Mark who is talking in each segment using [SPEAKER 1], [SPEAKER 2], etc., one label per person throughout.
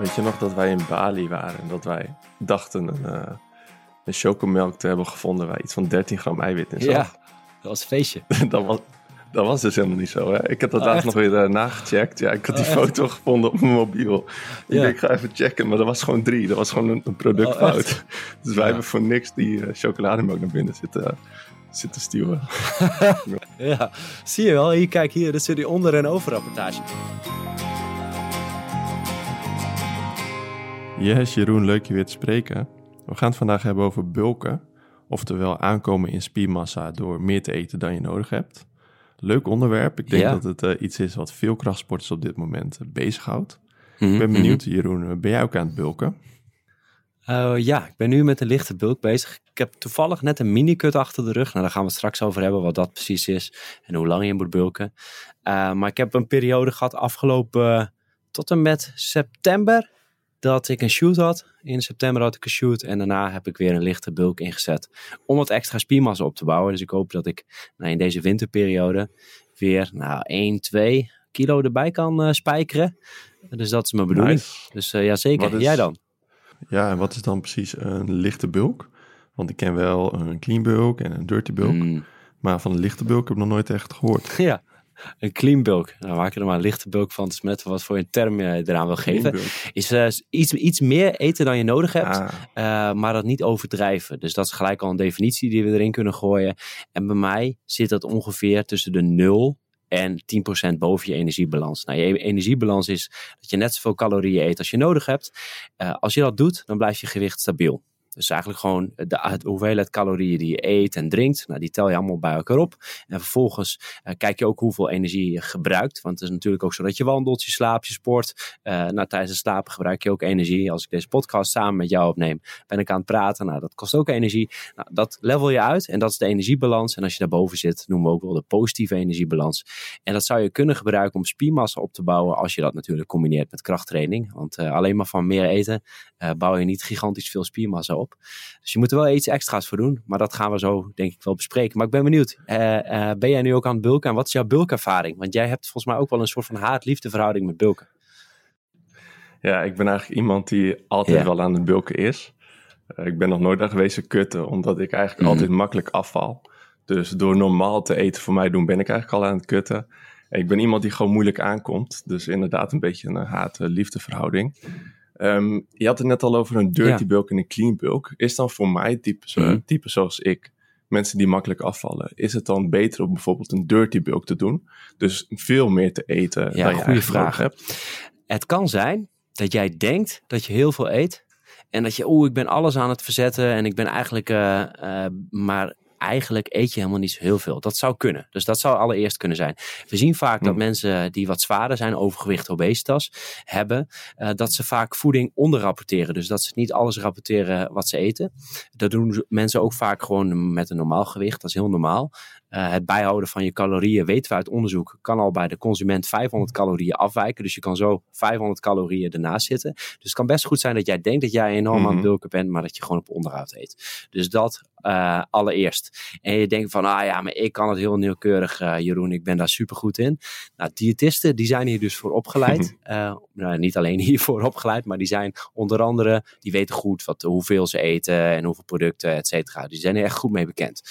[SPEAKER 1] Weet je nog dat wij in Bali waren en dat wij dachten een, uh, een chocomelk te hebben gevonden waar iets van 13 gram eiwit in zat?
[SPEAKER 2] Ja, dat was een feestje.
[SPEAKER 1] dat, was, dat was dus helemaal niet zo. Hè? Ik heb dat
[SPEAKER 2] Oh,
[SPEAKER 1] laatst nog weer uh, nagecheckt. Ja, ik had die
[SPEAKER 2] Oh, echt?
[SPEAKER 1] foto gevonden op mijn mobiel. Ik denk, ik ga even checken, maar dat was gewoon drie. Dat was gewoon een, een productfout.
[SPEAKER 2] Oh,
[SPEAKER 1] dus wij hebben voor niks die eh, chocolademelk naar binnen zitten, zitten stuwen.
[SPEAKER 2] Ja, zie je wel. Hier, kijk hier. Dat is die onder- en overrapportage.
[SPEAKER 1] Yes, Jeroen, leuk je weer te spreken. We gaan het vandaag hebben over bulken, oftewel aankomen in spiermassa door meer te eten dan je nodig hebt. Leuk onderwerp. Ik denk
[SPEAKER 2] Ja.
[SPEAKER 1] dat het eh, iets is wat veel krachtsporters op dit moment eh, bezighoudt.
[SPEAKER 2] Mhm,
[SPEAKER 1] Ik ben benieuwd, Jeroen, eh, ben jij ook aan het bulken?
[SPEAKER 2] Ja, ik ben nu met een lichte bulk bezig. Ik heb toevallig net een mini-cut achter de rug. Nou, daar gaan we het straks over hebben, wat dat precies is en hoe lang je moet bulken. Maar ik heb een periode gehad afgelopen tot en met september dat ik een shoot had. In september had ik een shoot en daarna heb ik weer een lichte bulk ingezet om wat extra spiermassa op te bouwen. Dus ik hoop dat ik nou, in deze winterperiode weer nou, 1, 2 kilo erbij kan eh, spijkeren. Dus dat is mijn bedoeling.
[SPEAKER 1] Nice.
[SPEAKER 2] Dus ja, jazeker.
[SPEAKER 1] Wat is-
[SPEAKER 2] Jij dan?
[SPEAKER 1] Ja, en wat is dan precies een lichte bulk? Want ik ken wel een clean bulk en een dirty bulk.
[SPEAKER 2] Mm.
[SPEAKER 1] Maar van een lichte bulk heb ik nog nooit echt gehoord.
[SPEAKER 2] Ja, een clean bulk. Nou, maak er maar een lichte bulk van. Is net wat voor een term je eraan wil geven. Is eh, iets, iets meer eten dan je nodig hebt,
[SPEAKER 1] Ah,
[SPEAKER 2] eh, maar dat niet overdrijven. Dus dat is gelijk al een definitie die we erin kunnen gooien. En bij mij zit dat ongeveer tussen de 0 en 10% boven je energiebalans. Nou, je energiebalans is dat je net zoveel calorieën eet als je nodig hebt. Eh, als je dat doet, dan blijft je gewicht stabiel. Dus eigenlijk gewoon de, hoeveelheid calorieën die je eet en drinkt, nou, die tel je allemaal bij elkaar op. En vervolgens eh, kijk je ook hoeveel energie je gebruikt. Want het is natuurlijk ook zo dat je wandelt, je slaapt, je sport. Eh nou, tijdens het slapen gebruik je ook energie. Als ik deze podcast samen met jou opneem, ben ik aan het praten. Nou, dat kost ook energie. Nou, dat level je uit en dat is de energiebalans. En als je daarboven zit, noemen we ook wel de positieve energiebalans. En dat zou je kunnen gebruiken om spiermassa op te bouwen als je dat natuurlijk combineert met krachttraining. Want eh, alleen maar van meer eten bouw je niet gigantisch veel spiermassa op. Dus je moet er wel iets extra's voor doen. Maar dat gaan we zo denk ik wel bespreken. Maar ik ben benieuwd, eh, eh, ben jij nu ook aan het bulken? En wat is jouw bulkervaring? Want jij hebt volgens mij ook wel een soort van haat-liefde verhouding met bulken.
[SPEAKER 1] Ja, ik ben eigenlijk iemand die altijd
[SPEAKER 2] Ja.
[SPEAKER 1] wel aan het bulken is. Eh, ik ben nog nooit aan geweest kutten, omdat ik eigenlijk
[SPEAKER 2] Mhm.
[SPEAKER 1] altijd makkelijk afval. Dus door normaal te eten voor mij doen, ben ik eigenlijk al aan het kutten. En ik ben iemand die gewoon moeilijk aankomt. Dus inderdaad een beetje een haat-liefde verhouding. Ehm, je had het net al over een dirty
[SPEAKER 2] Ja.
[SPEAKER 1] bulk en een clean bulk. Is dan voor mij type, zo-
[SPEAKER 2] Mhm.
[SPEAKER 1] type zoals ik, mensen die makkelijk afvallen, is het dan beter om bijvoorbeeld een dirty bulk te doen? Dus veel meer te eten
[SPEAKER 2] Ja,
[SPEAKER 1] dan je
[SPEAKER 2] goede vraag.
[SPEAKER 1] hebt.
[SPEAKER 2] Het kan zijn dat jij denkt dat je heel veel eet. En dat je, oeh, ik ben alles aan het verzetten. En ik ben eigenlijk, eh, eh, maar eigenlijk eet je helemaal niet zo heel veel. Dat zou kunnen. Dus dat zou allereerst kunnen zijn. We zien vaak dat
[SPEAKER 1] Hm.
[SPEAKER 2] mensen die wat zwaarder zijn, overgewicht, obesitas, hebben, eh, dat ze vaak voeding onderrapporteren. Dus dat ze niet alles rapporteren wat ze eten. Dat doen mensen ook vaak gewoon met een normaal gewicht. Dat is heel normaal. Eh, het bijhouden van je calorieën, weten we uit onderzoek, kan al bij de consument 500 calorieën afwijken. Dus je kan zo 500 calorieën ernaast zitten. Dus het kan best goed zijn dat jij denkt dat jij enorm aan het
[SPEAKER 1] Mhm.
[SPEAKER 2] bulken bent, maar dat je gewoon op onderhoud eet. Dus dat eh, allereerst. En je denkt van, ah ja, maar ik kan het heel nauwkeurig, eh, Jeroen, ik ben daar super goed in. Nou, diëtisten, die zijn hier dus voor opgeleid. Nou, niet alleen hiervoor opgeleid, maar die zijn onder andere, die weten goed wat, hoeveel ze eten en hoeveel producten, et cetera. Die zijn er echt goed mee bekend.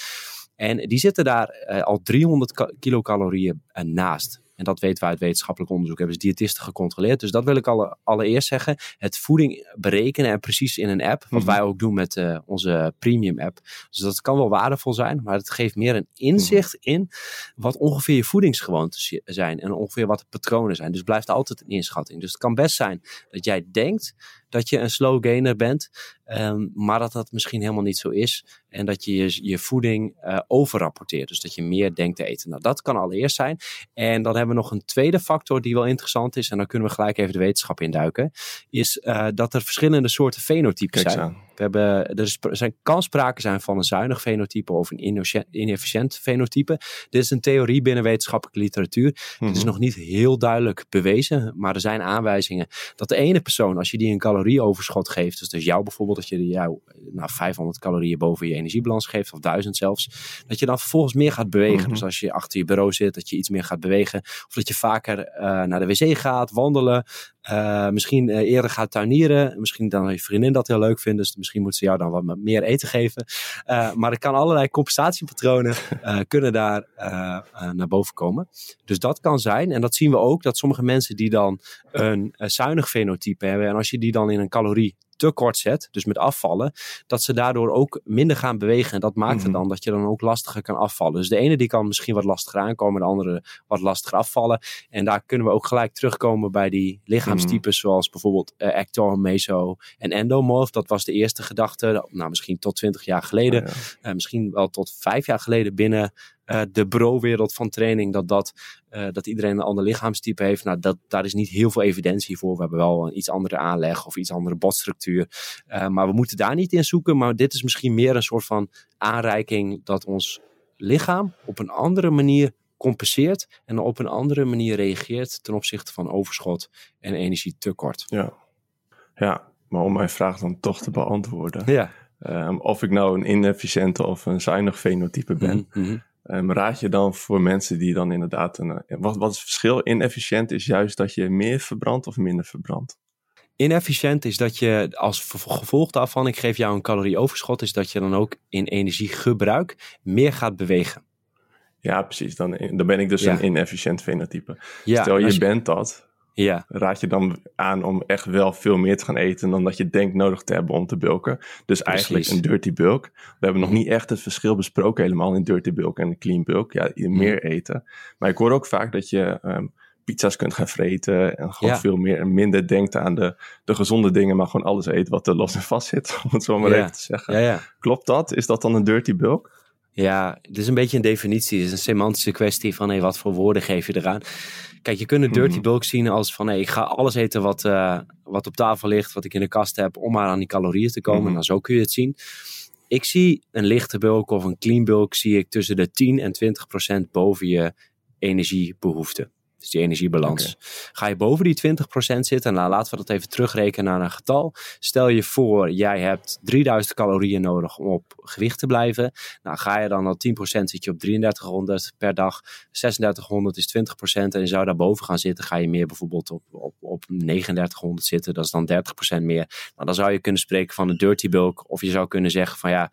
[SPEAKER 2] En die zitten daar eh, al 300 ka- kilocalorieën eh, naast. En dat weten we uit wetenschappelijk onderzoek. Hebben ze diëtisten gecontroleerd. Dus dat wil ik alle, allereerst zeggen. Het voeding berekenen en precies in een app. Wat
[SPEAKER 1] Mhm.
[SPEAKER 2] wij ook doen met eh, onze premium app. Dus dat kan wel waardevol zijn. Maar het geeft meer een inzicht in wat ongeveer je voedingsgewoontes zijn. En ongeveer wat de patronen zijn. Dus blijft altijd een inschatting. Dus het kan best zijn dat jij denkt dat je een slow gainer bent. ehm, maar dat dat misschien helemaal niet zo is. En dat je je, je voeding eh, overrapporteert. Dus dat je meer denkt te eten. Nou, dat kan allereerst zijn. En dan hebben we nog een tweede factor die wel interessant is. En dan kunnen we gelijk even de wetenschap induiken. Is eh, dat er verschillende soorten fenotypes
[SPEAKER 1] Kijk
[SPEAKER 2] zijn. We hebben, er is, er zijn, kan sprake zijn van een zuinig fenotype of een inefficiënt fenotype. Dit is een theorie binnen wetenschappelijke literatuur. Het is
[SPEAKER 1] Mhm.
[SPEAKER 2] nog niet heel duidelijk bewezen, maar er zijn aanwijzingen dat de ene persoon, als je die een calorieoverschot geeft, dus, dus jou bijvoorbeeld, dat je jou nou, 500 calorieën boven je energiebalans geeft, of 1000 zelfs, dat je dan vervolgens meer gaat bewegen.
[SPEAKER 1] Mhm.
[SPEAKER 2] Dus als je achter je bureau zit, dat je iets meer gaat bewegen, of dat je vaker eh, naar de wc gaat, wandelen, misschien eerder gaat tuinieren. Misschien dan je vriendin dat heel leuk vindt. Dus misschien moet ze jou dan wat meer eten geven. maar er kan allerlei compensatiepatronen kunnen daar naar boven komen. Dus dat kan zijn. En dat zien we ook. Dat sommige mensen die dan een zuinig fenotype hebben. En als je die dan in een calorie te kort zet, dus met afvallen, dat ze daardoor ook minder gaan bewegen. En dat maakt mm het dan dat je dan ook lastiger kan afvallen. Dus de ene die kan misschien wat lastiger aankomen, de andere wat lastiger afvallen. En daar kunnen we ook gelijk terugkomen bij die lichaamstypes, mhm. zoals bijvoorbeeld uh, ecto, meso en endomorph. Dat was de eerste gedachte, nou misschien tot 20 jaar geleden, oh uh, misschien wel tot vijf jaar geleden binnen uh, de bro-wereld van training, dat, dat, uh, dat iedereen een ander lichaamstype heeft. Nou, dat, daar is niet heel veel evidentie voor. We hebben wel een iets andere aanleg of iets andere botstructuur. Uh, maar we moeten daar niet in zoeken. Maar dit is misschien meer een soort van aanreiking dat ons lichaam op een andere manier compenseert en op een andere manier reageert ten opzichte van overschot en energietekort.
[SPEAKER 1] Ja, ja maar om mijn vraag dan toch te beantwoorden.
[SPEAKER 2] Ja.
[SPEAKER 1] Um, of ik nou een inefficiënte of een zuinig fenotype ben. Mm -hmm. Um, raad je dan voor mensen die dan inderdaad een. Eh, wat, wat is het verschil? Inefficiënt is juist dat je meer verbrandt of minder verbrandt.
[SPEAKER 2] Inefficiënt is dat je als gevolg daarvan, ik geef jou een calorieoverschot, is dat je dan ook in energiegebruik meer gaat bewegen.
[SPEAKER 1] Ja, precies. Dan, dan ben ik dus een inefficiënt fenotype. Ja, Stel je, je bent dat, ja. Raad je dan aan om echt wel veel meer te gaan eten dan dat je denkt nodig te hebben om te bulken. Dus eigenlijk een dirty bulk. We hebben nog niet echt het verschil besproken helemaal in dirty bulk en clean bulk. Ja, mhm. meer eten. Maar ik hoor ook vaak dat je um, pizza's kunt gaan vreten en gewoon veel meer en minder denkt aan de, de gezonde dingen, maar gewoon alles eet wat er los en vast zit, om het zo maar even te zeggen. Klopt dat? Is dat dan een dirty bulk?
[SPEAKER 2] Ja, het is een beetje een definitie. Het is een semantische kwestie van hey, wat voor woorden geef je eraan. Kijk, je kunt een dirty mhm. bulk zien als van hey, ik ga alles eten wat, uh, wat op tafel ligt, wat ik in de kast heb, om maar aan die calorieën te komen. Mm Dan zo kun je het zien. Ik zie een lichte bulk of een clean bulk zie ik tussen de 10 en 20 procent boven je energiebehoefte. Dus die energiebalans. Ga je boven die 20% zitten, nou laten we dat even terugrekenen naar een getal. Stel je voor, jij hebt 3000 calorieën nodig om op gewicht te blijven. Nou, ga je dan al 10% zit je op 3300 per dag. 3600 is 20% en je zou daarboven gaan zitten. Ga je meer bijvoorbeeld op, op, op 3900 zitten, dat is dan 30% meer. Nou, dan zou je kunnen spreken van een dirty bulk. Of je zou kunnen zeggen van ja,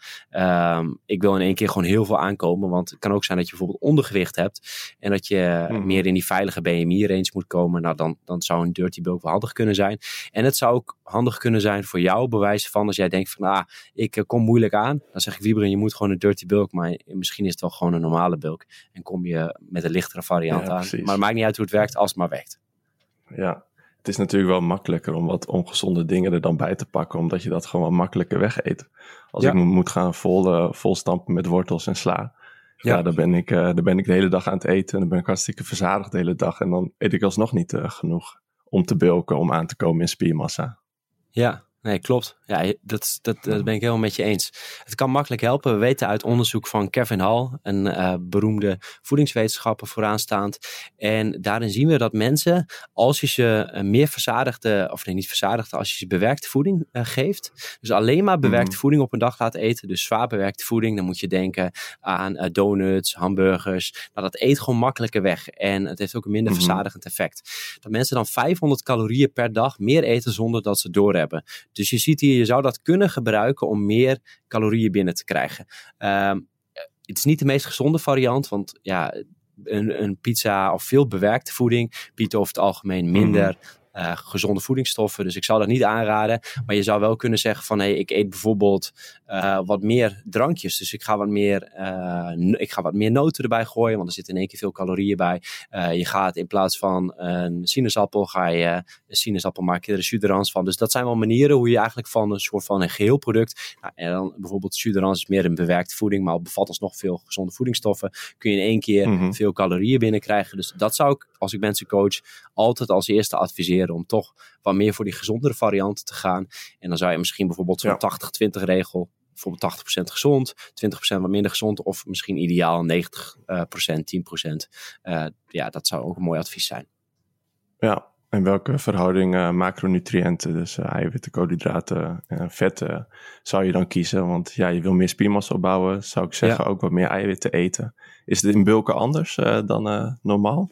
[SPEAKER 2] um, ik wil in één keer gewoon heel veel aankomen. Want het kan ook zijn dat je bijvoorbeeld ondergewicht hebt. En dat je hmm. meer in die veilige BMI-range moet komen, nou dan, dan zou een dirty bulk wel handig kunnen zijn. En het zou ook handig kunnen zijn voor jou, bewijzen van als jij denkt van, ah, ik eh, kom moeilijk aan. Dan zeg ik, Wieberen, je moet gewoon een dirty bulk, maar misschien is het wel gewoon een normale bulk. En kom je met een lichtere variant aan. Maar het maakt niet uit hoe het werkt, als het maar werkt.
[SPEAKER 1] Ja, het is natuurlijk wel makkelijker om wat ongezonde dingen er dan bij te pakken, omdat je dat gewoon wat makkelijker wegeet. Als ik moet gaan vol, uh, vol stampen met wortels en sla, ja, dan, ben ik, uh, dan ben ik de hele dag aan het eten. En dan ben ik hartstikke verzadigd de hele dag. En dan eet ik alsnog niet uh, genoeg om te bulken, om aan te komen in spiermassa.
[SPEAKER 2] Ja, Nee, klopt. Ja, dat, dat, dat ben ik helemaal met je eens. Het kan makkelijk helpen. We weten uit onderzoek van Kevin Hall, een uh, beroemde voedingswetenschapper vooraanstaand. En daarin zien we dat mensen, als je ze uh, meer verzadigde, of nee, niet verzadigde, als je ze bewerkte voeding uh, geeft. Dus alleen maar bewerkte mm. voeding op een dag laat eten. Dus zwaar bewerkte voeding. Dan moet je denken aan donuts, hamburgers. Nou, dat eet gewoon makkelijker weg. En het heeft ook een minder mm -hmm. verzadigend effect. Dat mensen dan 500 calorieën per dag meer eten zonder dat ze doorhebben. Dus je ziet hier, je zou dat kunnen gebruiken om meer calorieën binnen te krijgen. Uh, het is niet de meest gezonde variant, want ja, een, een, pizza of veel bewerkte voeding biedt over het algemeen minder mhm uh, gezonde voedingsstoffen. Dus ik zou dat niet aanraden. Maar je zou wel kunnen zeggen van hey, ik eet bijvoorbeeld uh, wat meer drankjes. Dus ik ga wat meer, uh, ik ga wat meer noten erbij gooien, want er zitten in één keer veel calorieën bij. je gaat in plaats van een sinaasappel, ga je een sinaasappel maken er suderans van. Dus dat zijn wel manieren hoe je eigenlijk van een soort van een geheel product. Nou, en dan bijvoorbeeld suderans is meer een bewerkte voeding, maar bevat alsnog veel gezonde voedingsstoffen. Kun je in één keer mm -hmm. veel calorieën binnenkrijgen. Dus dat zou ik, als ik mensen coach, altijd als eerste adviseren om toch wat meer voor die gezondere varianten te gaan. En dan zou je misschien bijvoorbeeld zo'n 80-20 regel bijvoorbeeld 80% gezond, 20% wat minder gezond of misschien ideaal 90%, uh, 10%. Uh, ja, dat zou ook een mooi advies zijn.
[SPEAKER 1] Ja, en welke verhouding uh, macronutriënten, dus uh, eiwitten, koolhydraten en vetten, zou je dan kiezen? Want ja, je wil meer spiermassa opbouwen, zou ik zeggen, ook wat meer eiwitten eten. Is het in bulken anders dan normaal?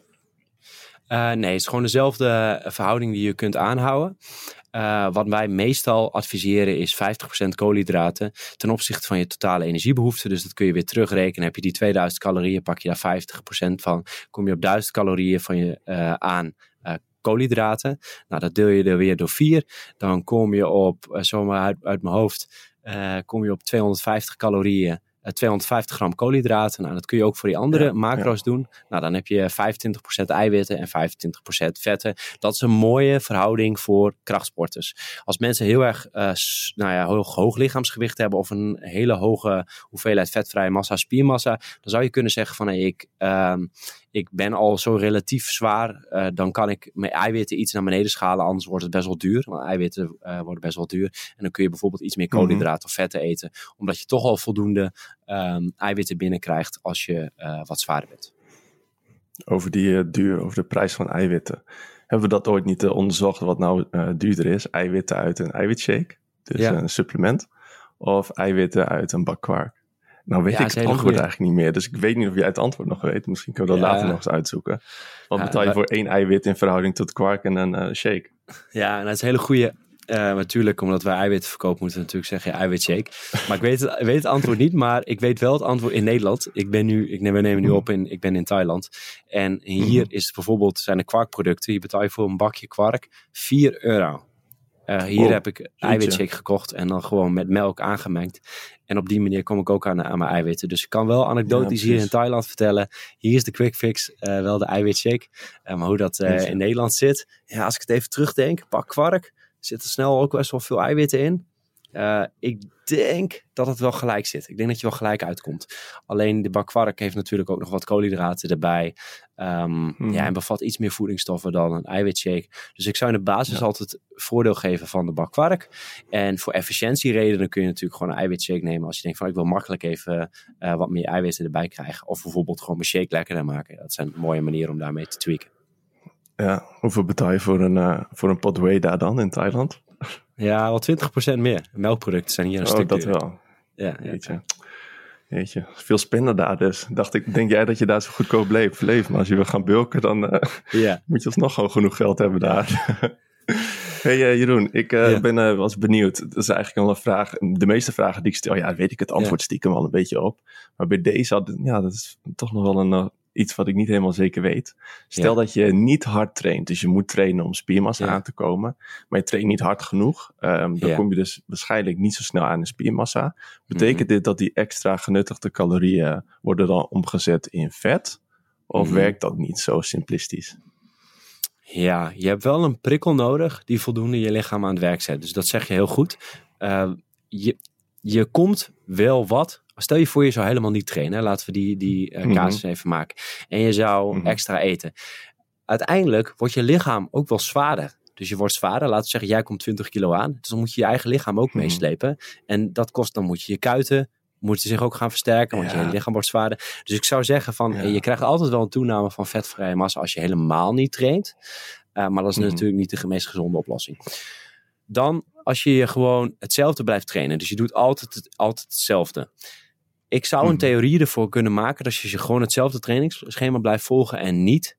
[SPEAKER 2] Uh, nee, het is gewoon dezelfde verhouding die je kunt aanhouden. Uh, wat wij meestal adviseren is 50% koolhydraten ten opzichte van je totale energiebehoefte. Dus dat kun je weer terugrekenen. Heb je die 2000 calorieën, pak je daar 50% van. Kom je op 1000 calorieën van je uh, aan koolhydraten. Nou, dat deel je er weer door 4. Dan kom je op, zomaar uit, uit mijn hoofd, kom je op 250 calorieën 250 eh, gram koolhydraten. Nou, dat kun je ook voor die andere macro's doen. Nou, dan heb je 25% eiwitten en 25% vetten. Dat is een mooie verhouding voor krachtsporters. Als mensen heel erg uh, nou ja, hoog, hoog, lichaamsgewicht hebben of een hele hoge hoeveelheid vetvrije massa, spiermassa, dan zou je kunnen zeggen van hey, ik, uh, ik ben al zo relatief zwaar, uh, dan kan ik mijn eiwitten iets naar beneden schalen, anders wordt het best wel duur. Want eiwitten uh, worden best wel duur. En dan kun je bijvoorbeeld iets meer koolhydraten mm of vetten eten, omdat je toch al voldoende um, eiwitten binnenkrijgt als je uh, wat zwaarder bent.
[SPEAKER 1] Over die duur, over de prijs van eiwitten. Hebben we dat ooit niet onderzocht wat nou duurder is? Eiwitten uit een eiwitshake, dus ja. een supplement, of eiwitten uit een bak kwark? Nou weet ik het antwoord eigenlijk niet meer. Dus ik weet niet of jij het antwoord nog weet. Misschien kunnen we dat later nog eens uitzoeken. Wat betaal je voor één eiwit in verhouding tot kwark en een uh, shake?
[SPEAKER 2] Ja, en dat is een hele goede. Uh, natuurlijk, omdat wij eiwitten verkopen, moeten we natuurlijk zeggen ja, eiwitshake. Maar ik weet, het, weet het antwoord niet, maar ik weet wel het antwoord in Nederland. Ik ben nu, ik, we nemen nu op in, ik ben in Thailand. En hier mm. is bijvoorbeeld, zijn er kwarkproducten. Je betaalt voor een bakje kwark 4 euro. Uh, hier oh, heb ik eiwitshake gekocht en dan gewoon met melk aangemengd. En op die manier kom ik ook aan, aan mijn eiwitten. Dus ik kan wel anekdotisch hier in Thailand vertellen. Hier is de quick fix, uh, wel de eiwitshake. Uh, maar hoe dat in Nederland zit. Ja, als ik het even terugdenk, pak kwark. Zit er snel ook best wel veel eiwitten in. Uh, ik denk dat het wel gelijk zit. Ik denk dat je wel gelijk uitkomt. Alleen de bakwark heeft natuurlijk ook nog wat koolhydraten erbij. Um, hmm. ja, en bevat iets meer voedingsstoffen dan een eiwitshake. Dus ik zou in de basis ja. altijd voordeel geven van de bakwark. En voor efficiëntieredenen kun je natuurlijk gewoon een eiwitshake nemen. Als je denkt van ik wil makkelijk even uh, wat meer eiwitten erbij krijgen. Of bijvoorbeeld gewoon mijn shake lekkerder maken. Dat zijn mooie manieren om daarmee te tweaken.
[SPEAKER 1] Ja, hoeveel betaal je voor een, uh, voor een pot whey daar dan in Thailand?
[SPEAKER 2] Ja, wel 20% meer. Melkproducten zijn hier een oh, stuk
[SPEAKER 1] dat wel. Ja, ja. Weet je, veel spinnen daar dus. Dacht ik, denk jij dat je daar zo goedkoop bleef, leeft? Maar als je wil gaan bulken, dan uh, ja. moet je alsnog gewoon genoeg geld hebben daar. hey uh, Jeroen, ik uh, ja. ben was benieuwd. Dat is eigenlijk al een vraag. De meeste vragen die ik stel, ja, weet ik het antwoord stiekem al een beetje op. Maar bij deze had, ja, dat is toch nog wel een iets wat ik niet helemaal zeker weet. Stel dat je niet hard traint, dus je moet trainen om spiermassa aan te komen, maar je traint niet hard genoeg, um, dan kom je dus waarschijnlijk niet zo snel aan de spiermassa. Betekent mhm. dit dat die extra genuttigde calorieën worden dan omgezet in vet? Of mhm. werkt dat niet zo simplistisch?
[SPEAKER 2] Ja, je hebt wel een prikkel nodig die voldoende je lichaam aan het werk zet. Dus dat zeg je heel goed. Uh, je, je komt wel wat Stel je voor, je zou helemaal niet trainen. Laten we die, die uh, casus even maken. En je zou mhm. extra eten. Uiteindelijk wordt je lichaam ook wel zwaarder. Dus je wordt zwaarder. Laten we zeggen, jij komt 20 kilo aan. Dus dan moet je je eigen lichaam ook mhm. meeslepen. En dat kost, dan moet je je kuiten moeten zich ook gaan versterken, want je lichaam wordt zwaarder. Dus ik zou zeggen van, je krijgt altijd wel een toename van vetvrije massa als je helemaal niet traint. Uh, maar dat is mhm. natuurlijk niet de meest gezonde oplossing. Dan als je gewoon hetzelfde blijft trainen. Dus je doet altijd, altijd hetzelfde. Ik zou een mhm. theorie ervoor kunnen maken dat je gewoon hetzelfde trainingsschema blijft volgen en niet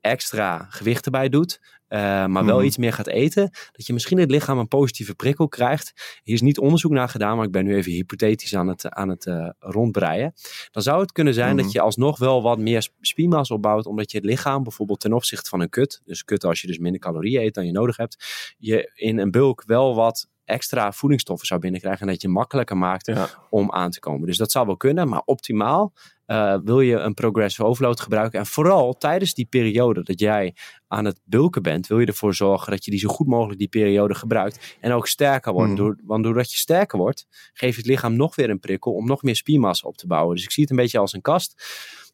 [SPEAKER 2] extra gewicht erbij doet, uh, maar wel mhm. iets meer gaat eten, dat je misschien het lichaam een positieve prikkel krijgt. Hier is niet onderzoek naar gedaan, maar ik ben nu even hypothetisch aan het, aan het uh, rondbreien. Dan zou het kunnen zijn dat mhm. je alsnog wel wat meer spiermassa opbouwt, omdat je het lichaam bijvoorbeeld ten opzichte van een kut, dus kut als je dus minder calorieën eet dan je nodig hebt, je in een bulk wel wat extra voedingsstoffen zou binnenkrijgen en dat je makkelijker maakt om aan te komen. Dus dat zou wel kunnen, maar optimaal uh, wil je een progressive overload gebruiken. En vooral tijdens die periode dat jij aan het bulken bent, wil je ervoor zorgen dat je die zo goed mogelijk die periode gebruikt en ook sterker wordt. Mm. Door, want doordat je sterker wordt, geeft het lichaam nog weer een prikkel om nog meer spiermassa op te bouwen. Dus ik zie het een beetje als een kast.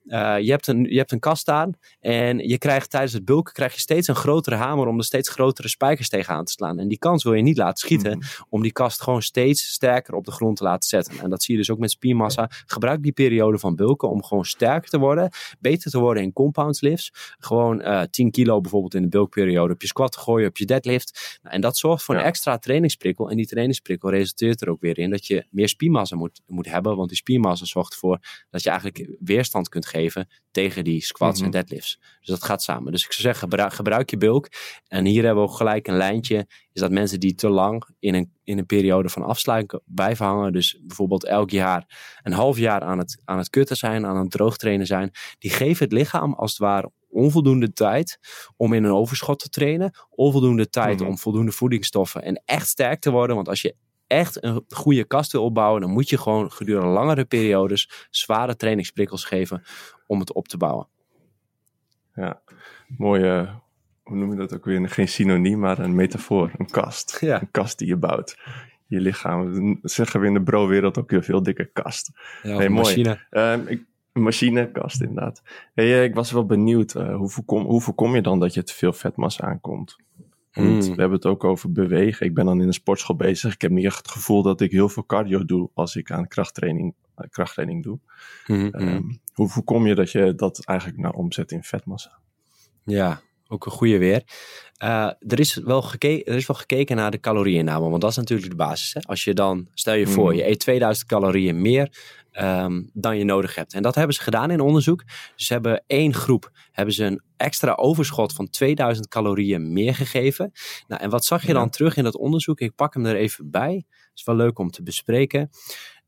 [SPEAKER 2] Uh, je, hebt een, je hebt een kast aan en je krijgt tijdens het bulken krijg je steeds een grotere hamer om er steeds grotere spijkers tegenaan te slaan. En die kans wil je niet laten schieten mhm. om die kast gewoon steeds sterker op de grond te laten zetten. En dat zie je dus ook met spiermassa. Gebruik die periode van bulken om gewoon sterker te worden, beter te worden in compound lifts. Gewoon uh, eh, 10 kilo bijvoorbeeld in de bulkperiode op je squat te gooien, op je deadlift. Nou, en dat zorgt voor een extra trainingsprikkel. En die trainingsprikkel resulteert er ook weer in dat je meer spiermassa moet, moet hebben, want die spiermassa zorgt ervoor dat je eigenlijk weerstand kunt geven geven tegen die squats en
[SPEAKER 1] Mhm.
[SPEAKER 2] deadlifts. Dus dat gaat samen. Dus ik zou zeggen, gebruik, gebruik je bulk. En hier hebben we ook gelijk een lijntje. Is dat mensen die te lang in een, in een periode van afsluiting blijven hangen. Dus bijvoorbeeld elk jaar een half jaar aan het, aan het kutten zijn, aan het droogtrainen zijn. Die geven het lichaam als het ware onvoldoende tijd om in een overschot te trainen. Onvoldoende tijd
[SPEAKER 1] Mhm.
[SPEAKER 2] om voldoende voedingsstoffen en echt sterk te worden. Want als je echt een goede kast wil opbouwen, dan moet je gewoon gedurende langere periodes zware trainingsprikkels geven om het op te bouwen.
[SPEAKER 1] Ja, mooie, hoe noem je dat ook weer? Geen synoniem, maar een metafoor, een kast.
[SPEAKER 2] Ja.
[SPEAKER 1] Een kast die je bouwt. Je lichaam, zeggen we in de bro-wereld ook een veel dikke kast.
[SPEAKER 2] Ja,
[SPEAKER 1] Hey, mooi. Ehm, ik, machinekast inderdaad. Hey, eh, ik was wel benieuwd, eh, hoe, voorkom, hoe voorkom je dan dat je te veel vetmassa aankomt?
[SPEAKER 2] Mm.
[SPEAKER 1] we hebben het ook over bewegen. Ik ben dan in een sportschool bezig. Ik heb niet echt het gevoel dat ik heel veel cardio doe als ik aan krachttraining, eh, krachttraining doe.
[SPEAKER 2] Mhm, mhm.
[SPEAKER 1] Ehm, hoe voorkom je dat je dat eigenlijk nou omzet in vetmassa?
[SPEAKER 2] Ja, ook een goede weer. Eh, er, is wel geke- er is wel gekeken naar de calorieinname, want dat is natuurlijk de basis. Hè? Als je dan, stel je voor,
[SPEAKER 1] Mm.
[SPEAKER 2] je eet 2000 calorieën meer ehm, dan je nodig hebt. En dat hebben ze gedaan in onderzoek. Dus ze hebben één groep, hebben ze een extra overschot van 2000 calorieën meer gegeven. Nou, en wat zag je
[SPEAKER 1] Ja.
[SPEAKER 2] dan terug in dat onderzoek? Ik pak hem er even bij. is wel leuk om te bespreken.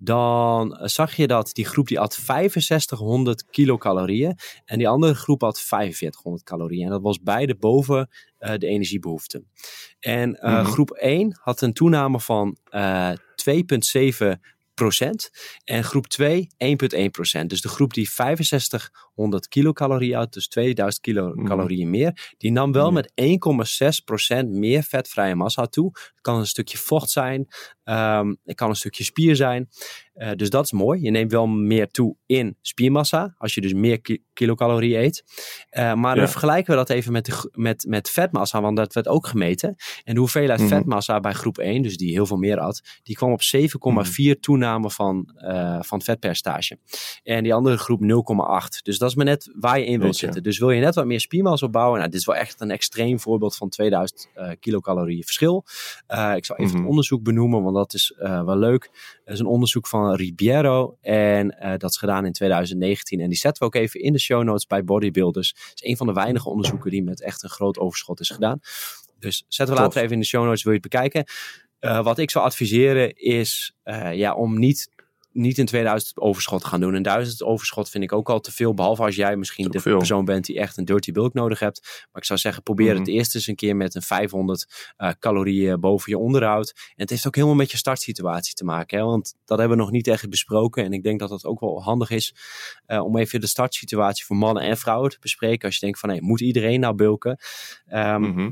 [SPEAKER 2] Dan zag je dat die groep die had 6500 kilocalorieën. En die andere groep had 4500 calorieën. En dat was beide boven eh, de energiebehoeften. En eh,
[SPEAKER 1] Mhm.
[SPEAKER 2] groep 1 had een toename van eh 2,7 En groep 2 1,1% Dus de groep die 6500 kilocalorieën had, dus 2000 kilocalorieën meer, die nam wel met 1,6% meer vetvrije massa toe. Het kan een stukje vocht zijn, ehm, het kan een stukje spier zijn. Eh, dus dat is mooi. Je neemt wel meer toe in spiermassa, als je dus meer ki- kilocalorieën eet. Eh, maar dan vergelijken we dat even met, de, met, met vetmassa, want dat werd ook gemeten. En de hoeveelheid
[SPEAKER 1] Mhm.
[SPEAKER 2] vetmassa bij groep 1, dus die heel veel meer had, die kwam op 7,4 toename van, eh, van vetpercentage. En die andere groep 0,8. Dus dat is maar net waar je in wilt
[SPEAKER 1] Weet je.
[SPEAKER 2] zitten. Dus wil je net wat meer spiermassa opbouwen, nou, dit is wel echt een extreem voorbeeld van 2000 eh, kilocalorieën verschil. Ik zal even
[SPEAKER 1] Mhm.
[SPEAKER 2] het onderzoek benoemen, want dat is wel leuk. Dat is een onderzoek van Ribiero en eh, dat is gedaan in 2019. En die zetten we ook even in de show notes bij Bodybuilders. Het is een van de weinige onderzoeken die met echt een groot overschot is gedaan. Dus zetten we
[SPEAKER 1] Tof.
[SPEAKER 2] later even in de show notes, wil je het bekijken. Eh, wat ik zou adviseren is eh, ja, om niet, niet in 2000 overschot gaan doen. Een 1000 overschot vind ik ook al te veel. Behalve als jij misschien de
[SPEAKER 1] veel.
[SPEAKER 2] persoon bent die echt een dirty bulk nodig hebt. Maar ik zou zeggen, probeer het
[SPEAKER 1] Mhm.
[SPEAKER 2] eerst eens een keer met een 500 eh, calorieën boven je onderhoud. En het heeft ook helemaal met je startsituatie te maken. Hè? Want dat hebben we nog niet echt besproken. En ik denk dat dat ook wel handig is eh, om even de startsituatie voor mannen en vrouwen te bespreken. Als je denkt van, hey, moet iedereen nou bulken? Ehm,
[SPEAKER 1] Mhm.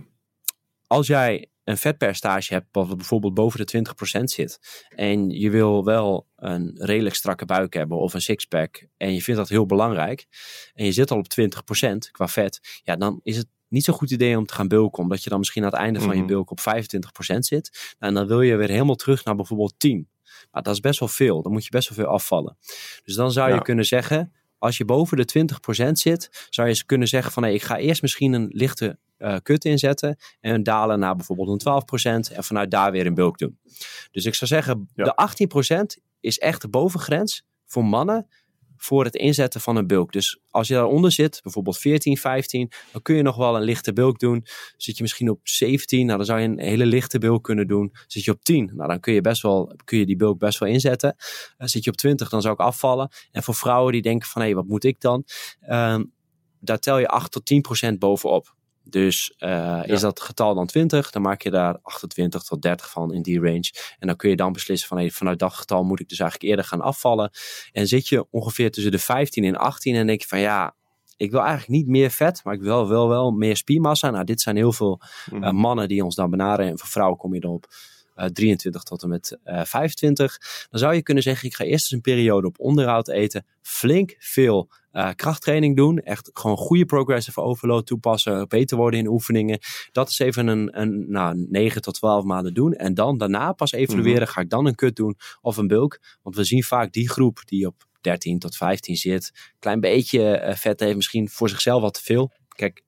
[SPEAKER 2] als jij een vetpercentage hebt wat bijvoorbeeld boven de 20% zit en je wil wel een redelijk strakke buik hebben of een sixpack en je vindt dat heel belangrijk en je zit al op 20% qua vet, ja, dan is het niet zo'n goed idee om te gaan bulken, omdat je dan misschien aan het einde van je
[SPEAKER 1] Mhm.
[SPEAKER 2] bulk op 25% zit. Nou, en dan wil je weer helemaal terug naar bijvoorbeeld 10. Maar dat is best wel veel. Dan moet je best wel veel afvallen. Dus dan zou je
[SPEAKER 1] Ja.
[SPEAKER 2] kunnen zeggen, als je boven de 20% zit, zou je eens kunnen zeggen van hey, ik ga eerst misschien een lichte eh kut inzetten en dalen naar bijvoorbeeld een 12% en vanuit daar weer een bulk doen. Dus ik zou zeggen,
[SPEAKER 1] Ja.
[SPEAKER 2] de 18% is echt de bovengrens voor mannen voor het inzetten van een bulk. Dus als je daaronder zit, bijvoorbeeld 14, 15, dan kun je nog wel een lichte bulk doen. Zit je misschien op 17, nou dan zou je een hele lichte bulk kunnen doen. Zit je op 10, nou dan kun je, best wel, kun je die bulk best wel inzetten. Eh, zit je op 20, dan zou ik afvallen. En voor vrouwen die denken van, hé, wat moet ik dan? Ehm, daar tel je 8 tot 10% bovenop. Dus eh, is dat getal dan 20, dan maak je daar 28 tot 30 van in die range. En dan kun je dan beslissen van hey, vanuit dat getal moet ik dus eigenlijk eerder gaan afvallen. En zit je ongeveer tussen de 15 en 18 en denk je van ja, ik wil eigenlijk niet meer vet, maar ik wil wel, wel meer spiermassa. Nou, dit zijn heel veel
[SPEAKER 1] Mhm.
[SPEAKER 2] eh, mannen die ons dan benaderen. En voor vrouwen kom je dan op eh, 23 tot en met eh 25. Dan zou je kunnen zeggen, ik ga eerst eens een periode op onderhoud eten. Flink veel eh, krachttraining doen. Echt gewoon goede progressive overload toepassen. Beter worden in oefeningen. Dat is even een, een nou, 9 tot 12 maanden doen. En dan daarna pas evalueren. Ga ik dan een cut doen of een bulk? Want we zien vaak die groep die op 13 tot 15 zit. Klein beetje eh, vet heeft. Misschien voor zichzelf wat te veel. Kijk,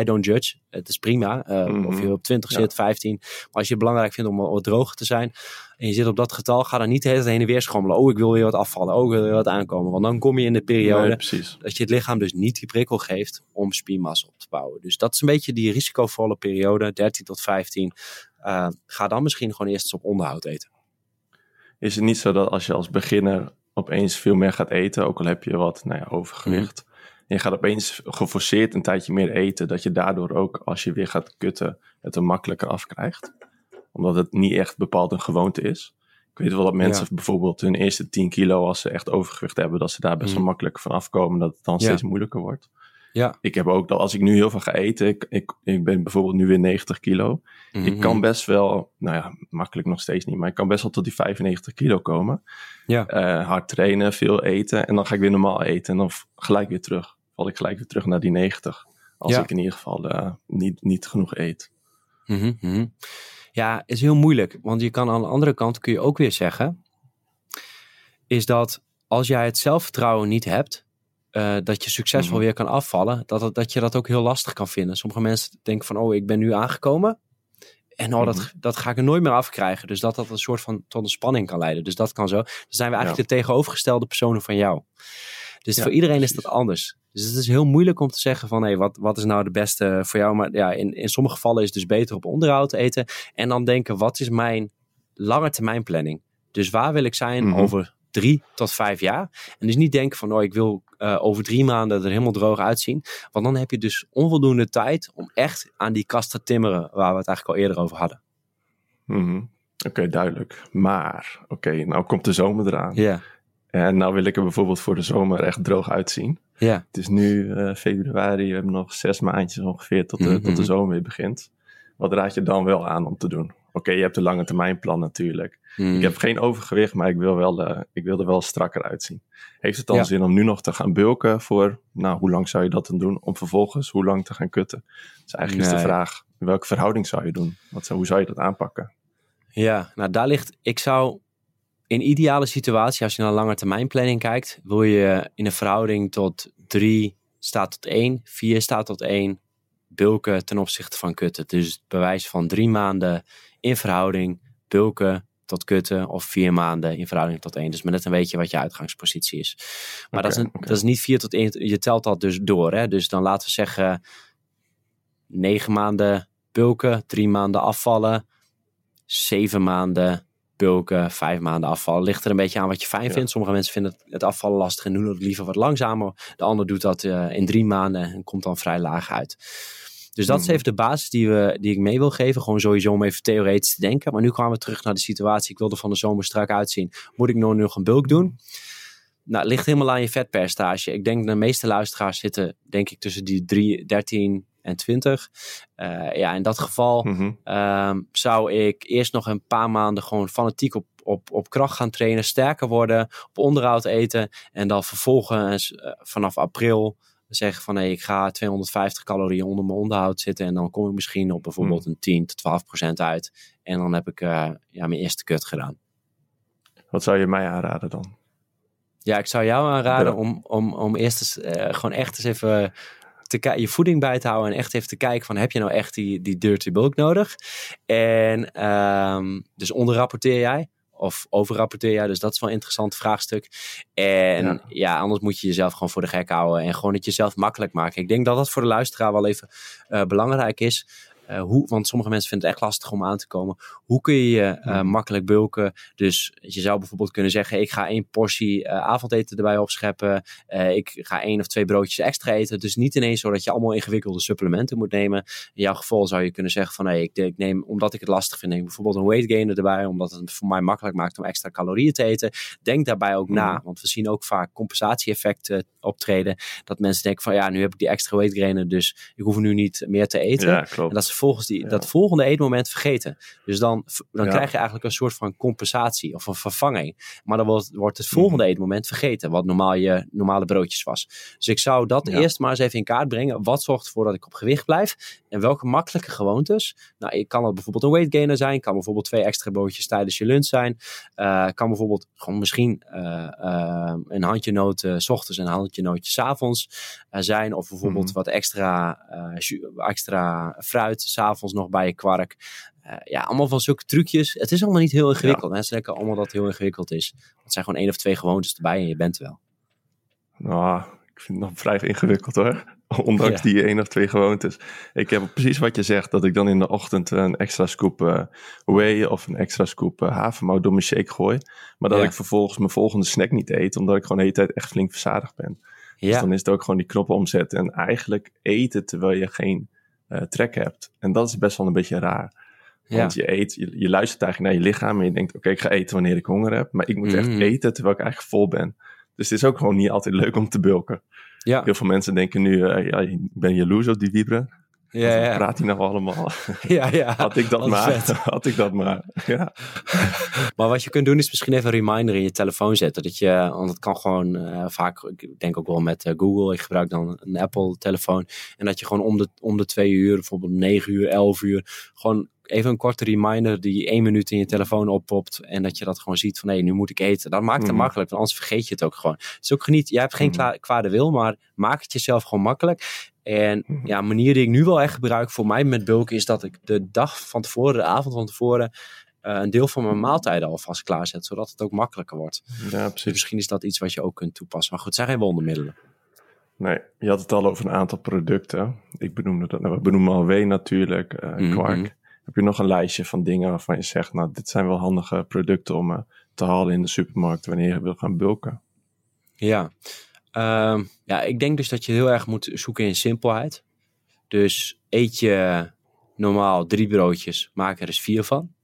[SPEAKER 2] I don't judge. Het is prima. Of je
[SPEAKER 1] Mhm.
[SPEAKER 2] op 20
[SPEAKER 1] Ja.
[SPEAKER 2] zit, 15. Maar als je het belangrijk vindt om wat droger te zijn. En je zit op dat getal, ga dan niet de hele tijd heen en weer schommelen. Oh, ik wil weer wat afvallen. Oh, ik wil weer wat aankomen. Want dan kom je in de periode
[SPEAKER 1] Nee,
[SPEAKER 2] dat je het lichaam dus niet die prikkel geeft om spiermassa op te bouwen. Dus dat is een beetje die risicovolle periode, 13 tot 15. Eh, ga dan misschien gewoon eerst eens op onderhoud eten.
[SPEAKER 1] Is het niet zo dat als je als beginner opeens veel meer gaat eten, ook al heb je wat nou ja, overgewicht,
[SPEAKER 2] Mhm.
[SPEAKER 1] En je gaat opeens geforceerd een tijdje meer eten, dat je daardoor ook als je weer gaat kutten het er makkelijker afkrijgt? Omdat het niet echt bepaald een gewoonte is. Ik weet wel dat mensen bijvoorbeeld hun eerste 10 kilo, als ze echt overgewicht hebben, dat ze daar best wel
[SPEAKER 2] Mhm.
[SPEAKER 1] makkelijk van afkomen, dat het dan
[SPEAKER 2] Ja.
[SPEAKER 1] steeds moeilijker wordt.
[SPEAKER 2] Ja.
[SPEAKER 1] Ik heb ook dat als ik nu heel veel ga eten, ik, ik, ik ben bijvoorbeeld nu weer 90 kilo.
[SPEAKER 2] Mhm.
[SPEAKER 1] Ik kan best wel, nou ja, makkelijk nog steeds niet, maar ik kan best wel tot die 95 kilo komen.
[SPEAKER 2] Ja.
[SPEAKER 1] Eh, hard trainen, veel eten en dan ga ik weer normaal eten en dan gelijk weer terug. Val ik gelijk weer terug naar die 90. Als
[SPEAKER 2] Ja.
[SPEAKER 1] ik in ieder geval eh, niet, niet genoeg eet.
[SPEAKER 2] Mhm, mhm. Ja, is heel moeilijk. Want je kan aan de andere kant kun je ook weer zeggen, is dat als jij het zelfvertrouwen niet hebt, eh, dat je succesvol
[SPEAKER 1] Mhm.
[SPEAKER 2] weer kan afvallen, dat, het- dat je dat ook heel lastig kan vinden. Sommige mensen denken van, oh, ik ben nu aangekomen. En oh, dat,
[SPEAKER 1] Mhm.
[SPEAKER 2] dat ga ik er nooit meer afkrijgen. Dus dat dat een soort van tot een spanning kan leiden. Dus dat kan zo. Dan zijn we eigenlijk de tegenovergestelde personen van jou. Dus
[SPEAKER 1] Ja,
[SPEAKER 2] voor iedereen is dat anders. Dus het is heel moeilijk om te zeggen van, hé, wat, wat is nou de beste voor jou? Maar ja, in, in sommige gevallen is het dus beter op onderhoud eten. En dan denken, wat is mijn lange termijn planning? Dus waar wil ik zijn
[SPEAKER 1] Mhm.
[SPEAKER 2] over drie tot vijf jaar? En dus niet denken van, oh, ik wil eh, over drie maanden er helemaal droog uitzien. Want dan heb je dus onvoldoende tijd om echt aan die kast te timmeren, waar we het eigenlijk al eerder over hadden.
[SPEAKER 1] Mhm. Oké, duidelijk. Maar, oké, nou komt de zomer eraan.
[SPEAKER 2] Ja,
[SPEAKER 1] En nou wil ik er bijvoorbeeld voor de zomer echt droog uitzien.
[SPEAKER 2] ja,
[SPEAKER 1] Het is nu eh, februari, we hebben nog zes maandjes ongeveer tot de,
[SPEAKER 2] Mhm.
[SPEAKER 1] tot de zomer weer begint. Wat raad je dan wel aan om te doen? Oké, je hebt de lange termijn plan natuurlijk.
[SPEAKER 2] Hmm.
[SPEAKER 1] Ik heb geen overgewicht, maar ik wil, wel, eh, ik wil er wel strakker uitzien. Heeft het dan
[SPEAKER 2] Ja.
[SPEAKER 1] zin om nu nog te gaan bulken voor, nou, hoe lang zou je dat dan doen? Om vervolgens hoe lang te gaan kutten? Dus eigenlijk is de vraag, welke verhouding zou je doen? Wat hoe zou je dat aanpakken?
[SPEAKER 2] Ja, nou daar ligt, ik zou in ideale situatie, als je naar lange termijn planning kijkt, wil je in een verhouding tot 3 staat tot 1, 4 staat tot 1, bulken ten opzichte van kutten. Dus het bewijs van drie maanden in verhouding, bulken tot kutten of vier maanden in verhouding tot 1. Dus maar net een beetje wat je uitgangspositie is. Maar dat, is een,
[SPEAKER 1] oké.
[SPEAKER 2] dat is niet 4 tot 1, je telt dat dus door. Hè? Dus dan laten we zeggen 9 maanden bulken, 3 maanden afvallen, 7 maanden bulken, 5 maanden afvallen. Ligt er een beetje aan wat je fijn
[SPEAKER 1] Ja.
[SPEAKER 2] vindt. Sommige mensen vinden het, afvallen lastig en doen het liever wat langzamer. De ander doet dat eh, in 3 maanden en komt dan vrij laag uit. Dus dat is
[SPEAKER 1] Mhm.
[SPEAKER 2] even de basis die, we, die ik mee wil geven. Gewoon sowieso om even theoretisch te denken. Maar nu kwamen we terug naar de situatie. Ik wilde van de zomer strak uitzien. Moet ik nog, nog een bulk doen? Nou, het ligt helemaal aan je vetpercentage. Ik denk de meeste luisteraars zitten, denk ik, tussen die 3, 13 en 20. Eh, ja, in dat geval
[SPEAKER 1] Mhm.
[SPEAKER 2] ehm, zou ik eerst nog een paar maanden gewoon fanatiek op, op, op kracht gaan trainen, sterker worden, op onderhoud eten. En dan vervolgens eh, vanaf april zeggen van nee, ik ga 250 calorieën onder mijn onderhoud zitten. En dan kom ik misschien op bijvoorbeeld een 10 tot 12 procent uit. En dan heb ik eh, ja, mijn eerste kut gedaan.
[SPEAKER 1] Wat zou je mij aanraden dan?
[SPEAKER 2] Ja, ik zou jou aanraden
[SPEAKER 1] Ja.
[SPEAKER 2] om, om, om eerst eens, gewoon echt eens even te je voeding bij te houden en echt even te kijken van heb je nou echt die, die dirty bulk nodig? En ehm, dus onderrapporteer jij of overrapporteer jij? Dus dat is wel een interessant vraagstuk. En ja.
[SPEAKER 1] Ja.
[SPEAKER 2] anders moet je jezelf gewoon voor de gek houden en gewoon het jezelf makkelijk maken. Ik denk dat dat voor de luisteraar wel even eh, belangrijk is. Uh, hoe, want sommige mensen vinden het echt lastig om aan te komen. Hoe kun je je uh,
[SPEAKER 1] Mhm.
[SPEAKER 2] makkelijk bulken? Dus je zou bijvoorbeeld kunnen zeggen: ik ga één portie uh, avondeten erbij opscheppen. Ik ga één of twee broodjes extra eten. Dus niet ineens zo dat je allemaal ingewikkelde supplementen moet nemen. In jouw geval zou je kunnen zeggen: van hey, ik, ik neem, omdat ik het lastig vind, neem bijvoorbeeld een weight gainer erbij, omdat het voor mij makkelijk maakt om extra calorieën te eten. Denk daarbij ook na,
[SPEAKER 1] Mhm.
[SPEAKER 2] want we zien ook vaak compensatieeffecten optreden. Dat mensen denken: van ja, nu heb ik die extra weight gainer, dus ik hoef nu niet meer te eten.
[SPEAKER 1] Ja, klopt.
[SPEAKER 2] En dat is vervolgens die, dat volgende eetmoment vergeten. Dus dan, dan krijg je eigenlijk een soort van compensatie of een vervanging. Maar dan wordt, wordt het volgende mm. eetmoment vergeten, wat normaal je normale broodjes was. Dus ik zou dat eerst maar eens even in kaart brengen. Wat zorgt ervoor dat ik op gewicht blijf? En welke makkelijke gewoontes? Nou, kan dat bijvoorbeeld een weight gainer zijn. Kan bijvoorbeeld twee extra broodjes tijdens je lunch zijn. Uh, kan bijvoorbeeld gewoon misschien uh, uh, een handje noten s ochtends en een handje nootjes s avonds zijn. Of bijvoorbeeld mm. wat extra, extra fruit s'avonds nog bij je kwark. ja, allemaal van zulke trucjes. Het is allemaal niet heel ingewikkeld. Mensen denken allemaal dat het heel ingewikkeld is. Het zijn gewoon één of twee gewoontes erbij en je bent er wel.
[SPEAKER 1] Nou, ik vind het nog vrij ingewikkeld hoor. Ondanks die één of twee gewoontes. Ik heb precies wat je zegt, dat ik dan in de ochtend een extra scoop uh, whey of een extra scoop uh, havermout door mijn shake gooi. Maar dat ik vervolgens mijn volgende snack niet eet, omdat ik gewoon de hele tijd echt flink verzadigd ben. Ja. Dus dan is het ook gewoon die knoppen omzetten en eigenlijk eten terwijl je geen uh, trek hebt. En dat is best wel een beetje raar. Want je eet, je, luistert eigenlijk naar je lichaam en je denkt, oké, ik ga eten wanneer ik honger heb. Maar ik moet echt mm. eten terwijl ik eigenlijk vol ben. Dus het is ook gewoon niet altijd leuk om te bulken. Ja. Heel veel mensen denken nu, uh, ja, ik ben jaloers op die wiebren. Ja, ja. praat hij nou allemaal?
[SPEAKER 2] Ja, ja.
[SPEAKER 1] Had ik dat maar. Had ik dat maar. Ja.
[SPEAKER 2] maar wat je kunt doen is misschien even een reminder in je telefoon zetten. Dat je, want het kan gewoon uh, vaak, ik denk ook wel met uh, Google. Ik gebruik dan een Apple telefoon. En dat je gewoon om de, om de twee uur, bijvoorbeeld negen uur, elf uur, gewoon even een korte reminder die één minuut in je telefoon oppopt. En dat je dat gewoon ziet van hé, nu moet ik eten. Dat maakt het mm. makkelijk, want anders vergeet je het ook gewoon. Is ook geniet, jij hebt geen mm. kwade wil, maar maak het jezelf gewoon makkelijk. En mm. ja, een manier die ik nu wel echt gebruik voor mij met bulken is dat ik de dag van tevoren, de avond van tevoren, uh, een deel van mijn maaltijden alvast klaarzet, zodat het ook makkelijker wordt. Ja, precies. Dus misschien is dat iets wat je ook kunt toepassen. Maar goed, het zijn geen wondermiddelen.
[SPEAKER 1] Nee, je had het al over een aantal producten. Ik benoemde dat, nou, we benoemen al whey natuurlijk, uh, kwark. Heb je nog een lijstje van dingen waarvan je zegt, nou, dit zijn wel handige producten om uh, te halen in de supermarkt wanneer je wil gaan bulken?
[SPEAKER 2] Ja. Uh, ja, ik denk dus dat je heel erg moet zoeken in simpelheid. Dus eet je normaal drie broodjes, maak er eens vier van.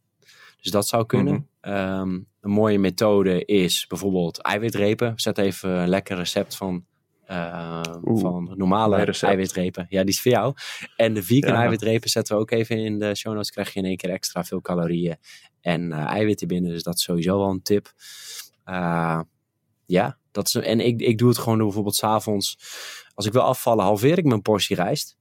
[SPEAKER 2] Dus dat zou kunnen. Mhm. um, een mooie methode is bijvoorbeeld eiwitrepen. Zet even een lekker recept van uh, van normale eiwitrepen. Ja, die is voor jou. En de vegan eiwitrepen zetten we ook even in de show notes. Krijg je in één keer extra veel calorieën en uh, eiwitten binnen. Dus dat is sowieso wel een tip. Uh, ja, dat is, en ik, ik doe het gewoon door bijvoorbeeld s'avonds. Als ik wil afvallen, halveer ik mijn portie rijst.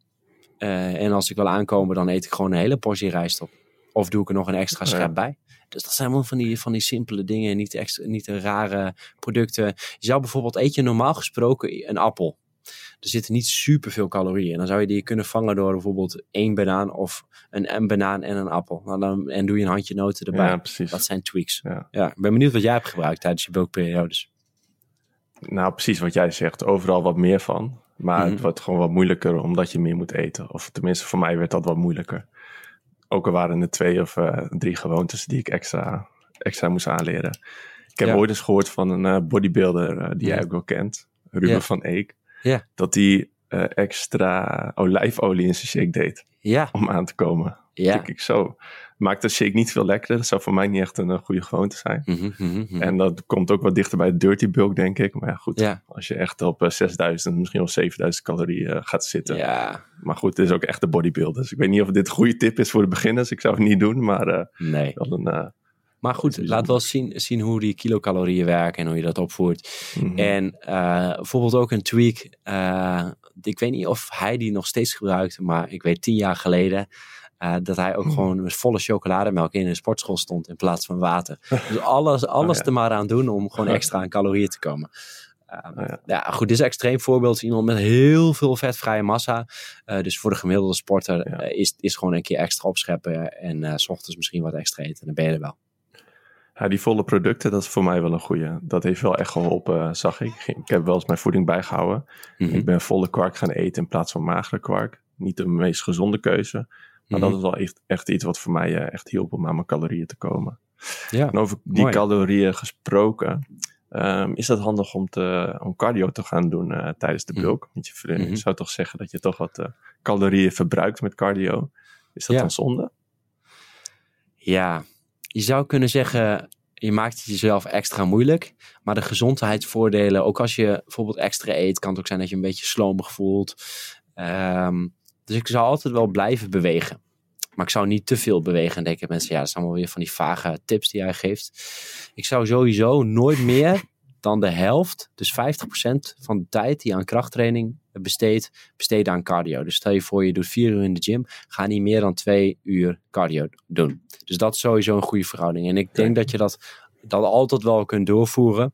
[SPEAKER 2] en als ik wil aankomen, dan eet ik gewoon een hele portie rijst op. Of doe ik er nog een extra schep bij. Dus dat zijn allemaal van die, van die simpele dingen, niet, extra, niet de rare producten. Je zou bijvoorbeeld, eet je normaal gesproken een appel. Er zitten niet superveel calorieën. En dan zou je die kunnen vangen door bijvoorbeeld één banaan of een, een banaan en een appel. Nou, dan, en doe je een handje noten erbij. Ja, precies. Dat zijn tweaks. Ja. ja. ik ben benieuwd wat jij hebt gebruikt tijdens je bulkperiodes.
[SPEAKER 1] Nou, precies wat jij zegt. Overal wat meer van. Maar het mhm. wordt gewoon wat moeilijker omdat je meer moet eten. Of tenminste, voor mij werd dat wat moeilijker. Ook al waren er twee of uh, drie gewoontes die ik extra, extra moest aanleren. Ik heb ooit eens gehoord van een uh, bodybuilder uh, die jij ook wel kent, Ruben van Eek. Ja. Dat hij extra olijfolie in zijn shake deed. Ja. Om aan te komen. Ja. Ik zo. Maakt de shake niet veel lekkerder. Dat zou voor mij niet echt een goede gewoonte zijn. Mm -hmm, En dat komt ook wat dichter bij de dirty bulk, denk ik. Maar ja, goed. Ja. Als je echt op 6000, misschien wel 7000 calorieën gaat zitten. Ja. Maar goed, het is ook echt de bodybuilder. Dus ik weet niet of dit een goede tip is voor de beginners. Ik zou het niet doen, maar nee. wel een...
[SPEAKER 2] Maar goed, laat wel zien, zien hoe die kilocalorieën werken en hoe je dat opvoert. Mm -hmm. En uh, bijvoorbeeld ook een tweak. ik weet niet of hij die nog steeds gebruikt, maar ik weet tien jaar geleden uh, dat hij ook mm. gewoon met volle chocolademelk in een sportschool stond in plaats van water. Dus alles, alles oh, er maar aan doen om gewoon extra aan calorieën te komen. Uh, oh, ja. ja. goed, dit is een extreem voorbeeld. Iemand met heel veel vetvrije massa. Uh, dus voor de gemiddelde sporter ja. is, is gewoon een keer extra opscheppen. En s ochtends misschien wat extra eten. Dan ben je er wel.
[SPEAKER 1] Ja, die volle producten, dat is voor mij wel een goede. Dat heeft wel echt geholpen, zag ik. Ik heb wel eens mijn voeding bijgehouden. Mm -hmm. Ik ben volle kwark gaan eten in plaats van magere kwark. Niet de meest gezonde keuze. Maar dat mhm. is wel echt, echt iets wat voor mij uh, echt hielp om aan mijn calorieën te komen. Ja, en over die calorieën gesproken, um, is dat handig om, te, om cardio te gaan doen uh, tijdens de mhm. bulk? Want je, mm -hmm. zou toch zeggen dat je toch wat uh, calorieën verbruikt met cardio. Is dat dan zonde?
[SPEAKER 2] Ja, je zou kunnen zeggen, je maakt het jezelf extra moeilijk. Maar de gezondheidsvoordelen, ook als je bijvoorbeeld extra eet, kan het ook zijn dat je een beetje slomig voelt. Um, dus ik zal altijd wel blijven bewegen. Maar ik zou niet te veel bewegen. En denken mensen, ja, dat zijn allemaal weer van die vage tips die hij geeft. Ik zou sowieso nooit meer dan de helft, dus 50% van de tijd die je aan krachttraining besteedt, besteden aan cardio. Dus stel je voor, je doet vier uur in de gym, ga niet meer dan twee uur cardio doen. Dus dat is sowieso een goede verhouding. En ik denk dat je dat, dat altijd wel kunt doorvoeren.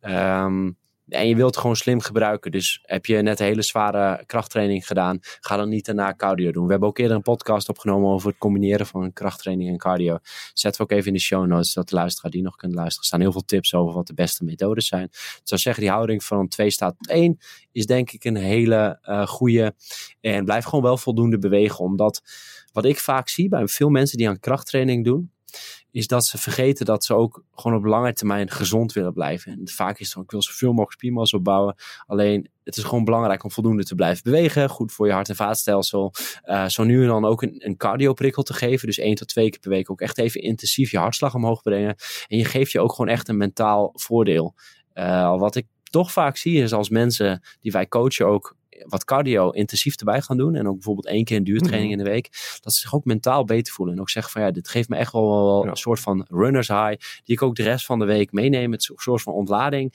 [SPEAKER 2] Um, en je wilt gewoon slim gebruiken. Dus heb je net een hele zware krachttraining gedaan, ga dan niet daarna cardio doen. We hebben ook eerder een podcast opgenomen over het combineren van krachttraining en cardio. Zetten we ook even in de show notes, zodat de luisteraar die nog kunt luisteren. Er staan heel veel tips over wat de beste methodes zijn. Ik zou zeggen, die houding van 2 staat tot 1 is denk ik een hele uh, goede. En blijf gewoon wel voldoende bewegen, omdat wat ik vaak zie bij veel mensen die aan krachttraining doen, is dat ze vergeten dat ze ook gewoon op lange termijn gezond willen blijven. En vaak is het dan, ik wil zoveel mogelijk spiermassa opbouwen. Alleen, het is gewoon belangrijk om voldoende te blijven bewegen. Goed voor je hart- en vaatstelsel. Uh, zo nu en dan ook een, een cardioprikkel te geven. Dus één tot twee keer per week ook echt even intensief je hartslag omhoog brengen. En je geeft je ook gewoon echt een mentaal voordeel. Uh, wat ik toch vaak zie is als mensen die wij coachen ook wat cardio intensief erbij gaan doen. En ook bijvoorbeeld één keer een duurtraining mhm. in de week. Dat ze zich ook mentaal beter voelen. En ook zeggen van ja, dit geeft me echt wel, een soort van runners high. Die ik ook de rest van de week meeneem. Het soort van ontlading.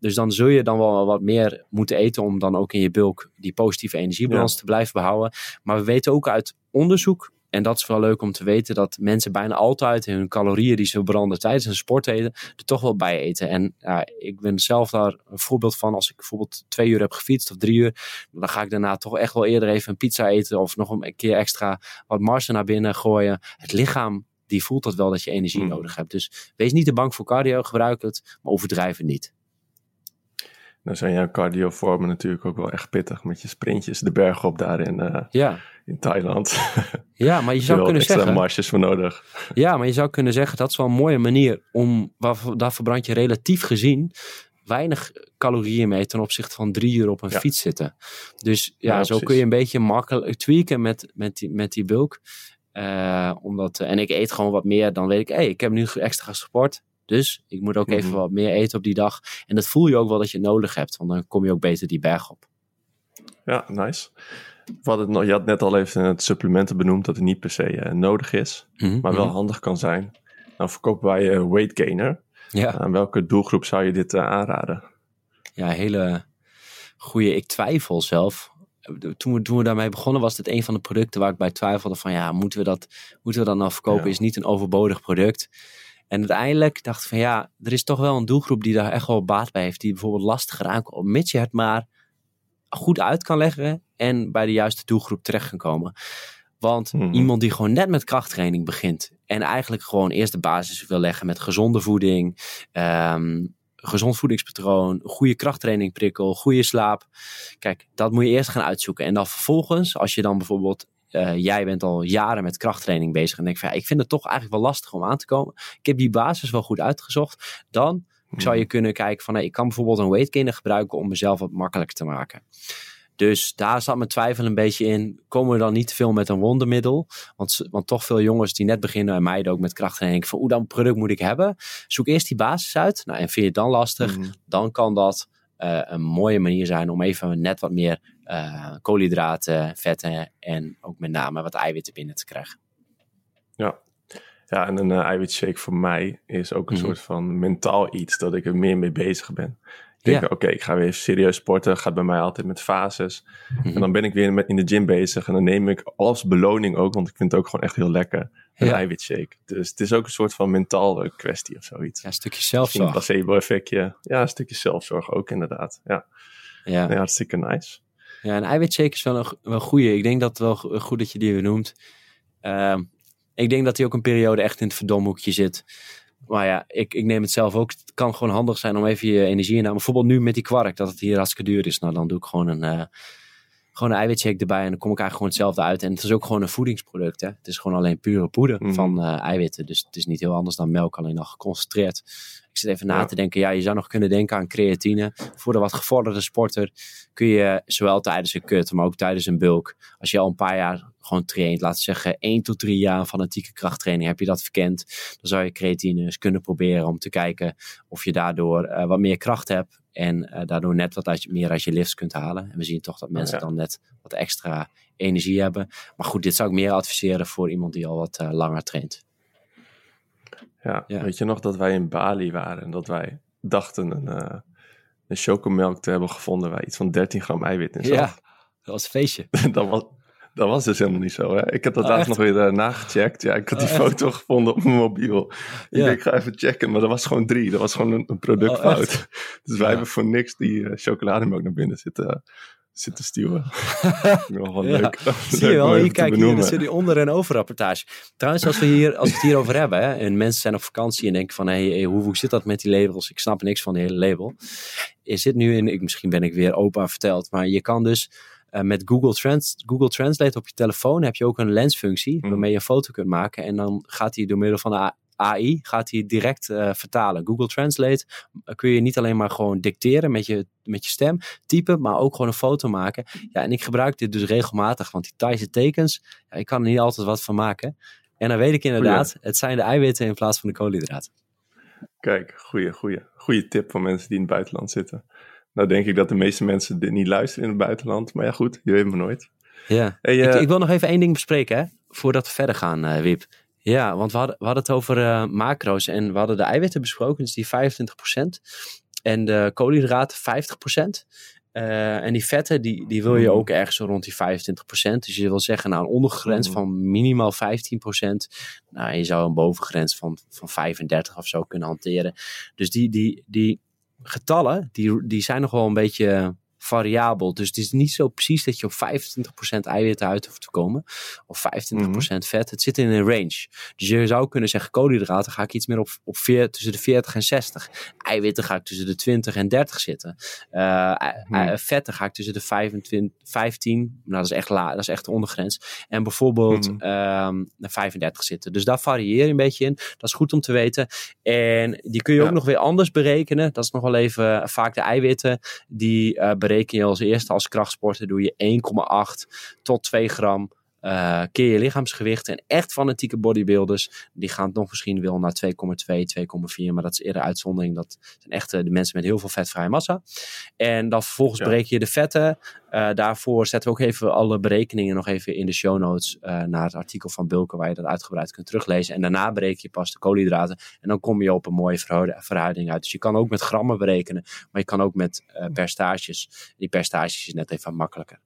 [SPEAKER 2] Dus dan zul je dan wel wat meer moeten eten om dan ook in je bulk die positieve energiebalans te blijven behouden. Maar we weten ook uit onderzoek en dat is wel leuk om te weten dat mensen bijna altijd hun calorieën die ze branden tijdens een sport eten, er toch wel bij eten. En ja, ik ben zelf daar een voorbeeld van. Als ik bijvoorbeeld twee uur heb gefietst of drie uur, dan ga ik daarna toch echt wel eerder even een pizza eten of nog een keer extra wat marsen naar binnen gooien. Het lichaam die voelt dat wel dat je energie hmm. nodig hebt. Dus wees niet te bang voor cardio, gebruik het, maar overdrijf het niet.
[SPEAKER 1] Dan zijn jouw cardiovormen natuurlijk ook wel echt pittig met je sprintjes de berg op daar in, uh, ja. in Thailand.
[SPEAKER 2] Ja, maar je zou kunnen
[SPEAKER 1] extra
[SPEAKER 2] zeggen...
[SPEAKER 1] marges voor nodig.
[SPEAKER 2] Ja, maar je zou kunnen zeggen dat is wel een mooie manier om, waar, daar verbrand je relatief gezien weinig calorieën mee ten opzichte van drie uur op een fiets zitten. Dus ja, zo kun je een beetje makkelijk tweaken met, met, die, met die bulk. Uh, omdat, en ik eet gewoon wat meer, dan weet ik, hey, ik heb nu extra gesport. Dus ik moet ook even mhm. wat meer eten op die dag. En dat voel je ook wel dat je nodig hebt, want dan kom je ook beter die berg op.
[SPEAKER 1] Ja, nice. Wat het, je had net al even het supplementen benoemd dat het niet per se uh, nodig is, mhm, maar wel mhm. handig kan zijn. Nou verkopen wij uh, Weight Gainer. Ja. Aan welke doelgroep zou je dit uh, aanraden?
[SPEAKER 2] Ja, hele goede. Ik twijfel zelf. Toen we, toen we daarmee begonnen was dit een van de producten waar ik bij twijfelde van ja, moeten we dat, moeten we dat nou verkopen? Is niet een overbodig product. En uiteindelijk dacht ik van ja, er is toch wel een doelgroep die daar echt wel baat bij heeft. Die bijvoorbeeld lastiger aankomt. Mits je het maar goed uit kan leggen en bij de juiste doelgroep terecht kan komen. Want mhm. iemand die gewoon net met krachttraining begint en eigenlijk gewoon eerst de basis wil leggen met gezonde voeding, um, gezond voedingspatroon, goede krachttrainingprikkel, goede slaap. Kijk, dat moet je eerst gaan uitzoeken. En dan vervolgens, als je dan bijvoorbeeld uh, jij bent al jaren met krachttraining bezig en denk van ja, ik vind het toch eigenlijk wel lastig om aan te komen. Ik heb die basis wel goed uitgezocht. Dan zou je kunnen kijken van hey, ik kan bijvoorbeeld een weight gainer gebruiken om mezelf wat makkelijker te maken. Dus daar zat mijn twijfel een beetje in. Komen we dan niet te veel met een wondermiddel? Want, want toch veel jongens die net beginnen en meiden ook met krachttraining. Van hoe dan product moet ik hebben? Zoek eerst die basis uit. Nou, en vind je het dan lastig? Hmm. Dan kan dat een mooie manier zijn om even net wat meer uh, koolhydraten, vetten en ook met name wat eiwitten binnen te krijgen.
[SPEAKER 1] Ja, ja en een uh, eiwitshake voor mij is ook een mhm. soort van mentaal iets dat ik er meer mee bezig ben. Denk, oké, ik ga weer serieus sporten. Gaat bij mij altijd met fases. En mhm. dan ben ik weer in de gym bezig. En dan neem ik als beloning ook, want ik vind het ook gewoon echt heel lekker, een ja. eiwitshake. Dus het is ook een soort van mentaal kwestie of zoiets.
[SPEAKER 2] Ja, een stukje zelfzorg.
[SPEAKER 1] Een placebo-effectje. Ja, een stukje zelfzorg ook inderdaad. Ja, ja. ja hartstikke nice.
[SPEAKER 2] Ja, een eiwitshake is wel een, wel goede. Ik denk dat het wel goed dat je die weer noemt. Uh, ik denk dat hij ook een periode echt in het verdomhoekje zit. Maar ja, ik, ik neem het zelf ook. Het kan gewoon handig zijn om even je energie in te Bijvoorbeeld nu met die kwark, dat het hier hartstikke duur is. Nou, dan doe ik gewoon een, uh, gewoon een eiwitshake erbij en dan kom ik eigenlijk gewoon hetzelfde uit. En het is ook gewoon een voedingsproduct. Hè? Het is gewoon alleen pure poeder mhm. van uh, eiwitten. Dus het is niet heel anders dan melk, alleen nog geconcentreerd. Ik zit even na te denken. Ja, je zou nog kunnen denken aan creatine. Voor de wat gevorderde sporter kun je zowel tijdens een cut, maar ook tijdens een bulk. Als je al een paar jaar gewoon traint, laten we zeggen 1 tot 3 jaar fanatieke krachttraining, heb je dat verkend, dan zou je creatine eens kunnen proberen om te kijken of je daardoor wat meer kracht hebt en daardoor net wat uit, meer uit je lifts kunt halen. En we zien toch dat mensen dan net wat extra energie hebben. Maar goed, dit zou ik meer adviseren voor iemand die al wat langer traint.
[SPEAKER 1] Ja, weet je nog dat wij in Bali waren en dat wij dachten een, een chocomelk te hebben gevonden waar iets van 13 gram eiwit in zat? Ja,
[SPEAKER 2] dat was een feestje.
[SPEAKER 1] dat, was, dat was dus helemaal niet zo. Hè? Ik heb dat oh, laatst nog weer uh, nagecheckt. Ja, ik had die oh, foto gevonden op mijn mobiel. Ik denk, ik ga even checken, maar dat was gewoon drie. Dat was gewoon een, een productfout. Oh, dus wij hebben voor niks die uh, chocolademelk naar binnen zitten zitten stuwen.
[SPEAKER 2] wel leuk. Zie je wel, hier kijk hier, zit die onder- en overrapportage. Trouwens, als we, hier, als we het hierover hebben, hè, en mensen zijn op vakantie en denken van, hey, hoe, hoe zit dat met die labels? Ik snap niks van de hele label. Je zit nu in, ik, misschien ben ik weer opa verteld, maar je kan dus uh, met Google, Trans Google Translate op je telefoon heb je ook een lensfunctie, mm. waarmee je een foto kunt maken. En dan gaat hij door middel van de AI gaat hij direct uh, vertalen. Google Translate eh, kun je niet alleen maar gewoon dicteren met je, met je stem, typen, maar ook gewoon een foto maken. Ja, en ik gebruik dit dus regelmatig, want die Thaise tekens, ja, ik kan er niet altijd wat van maken. En dan weet ik inderdaad, het zijn de eiwitten in plaats van de koolhydraten.
[SPEAKER 1] Kijk, goede, goede, goede tip voor mensen die in het buitenland zitten. Nou denk ik dat de meeste mensen dit niet luisteren in het buitenland, maar ja goed, je weet maar nooit.
[SPEAKER 2] Ja, ik, uh, ik, wil nog even één ding bespreken, hè, voordat we verder gaan, uh, Wip. Ja, want we hadden, we hadden het over uh, macro's en we hadden de eiwitten besproken, dus die 25%. En de koolhydraten 50%. Uh, en die vetten, die, die wil je hmm. ook ergens rond die 25%. Dus je wil zeggen, nou, een ondergrens hmm. van minimaal 15%. Nou, je zou een bovengrens van, van 35 of zo kunnen hanteren. Dus die, die, die getallen, die, die zijn nog wel een beetje variabel. Dus het is niet zo precies dat je op 25% eiwitten uit hoeft te komen. Of 25% mm vet. Het zit in een range. Dus je zou kunnen zeggen, koolhydraten ga ik iets meer op, op veer, tussen de 40 en 60. Eiwitten ga ik tussen de 20 en 30 zitten. Uh, mm vetten ga ik tussen de 25, 15. Nou, dat is echt la, dat is echt de ondergrens. En bijvoorbeeld mm 35 zitten. Dus daar varieer je een beetje in. Dat is goed om te weten. En die kun je ook nog weer anders berekenen. Dat is nog wel even vaak de eiwitten. Die uh, je als eerste als krachtsporter. Doe je 1,8 tot 2 gram uh, keer je lichaamsgewicht. En echt fanatieke bodybuilders, die gaan het nog misschien wel naar 2,2, 2,4. Maar dat is eerder uitzondering. Dat zijn echt de mensen met heel veel vetvrije massa. En dan vervolgens ja. bereken je de vetten. Uh, daarvoor zetten we ook even alle berekeningen nog even in de show notes uh, naar het artikel van Bulken, waar je dat uitgebreid kunt teruglezen. En daarna bereken je pas de koolhydraten. En dan kom je op een mooie verhouding uit. Dus je kan ook met grammen berekenen, maar je kan ook met percentages. Die percentages is net even makkelijker.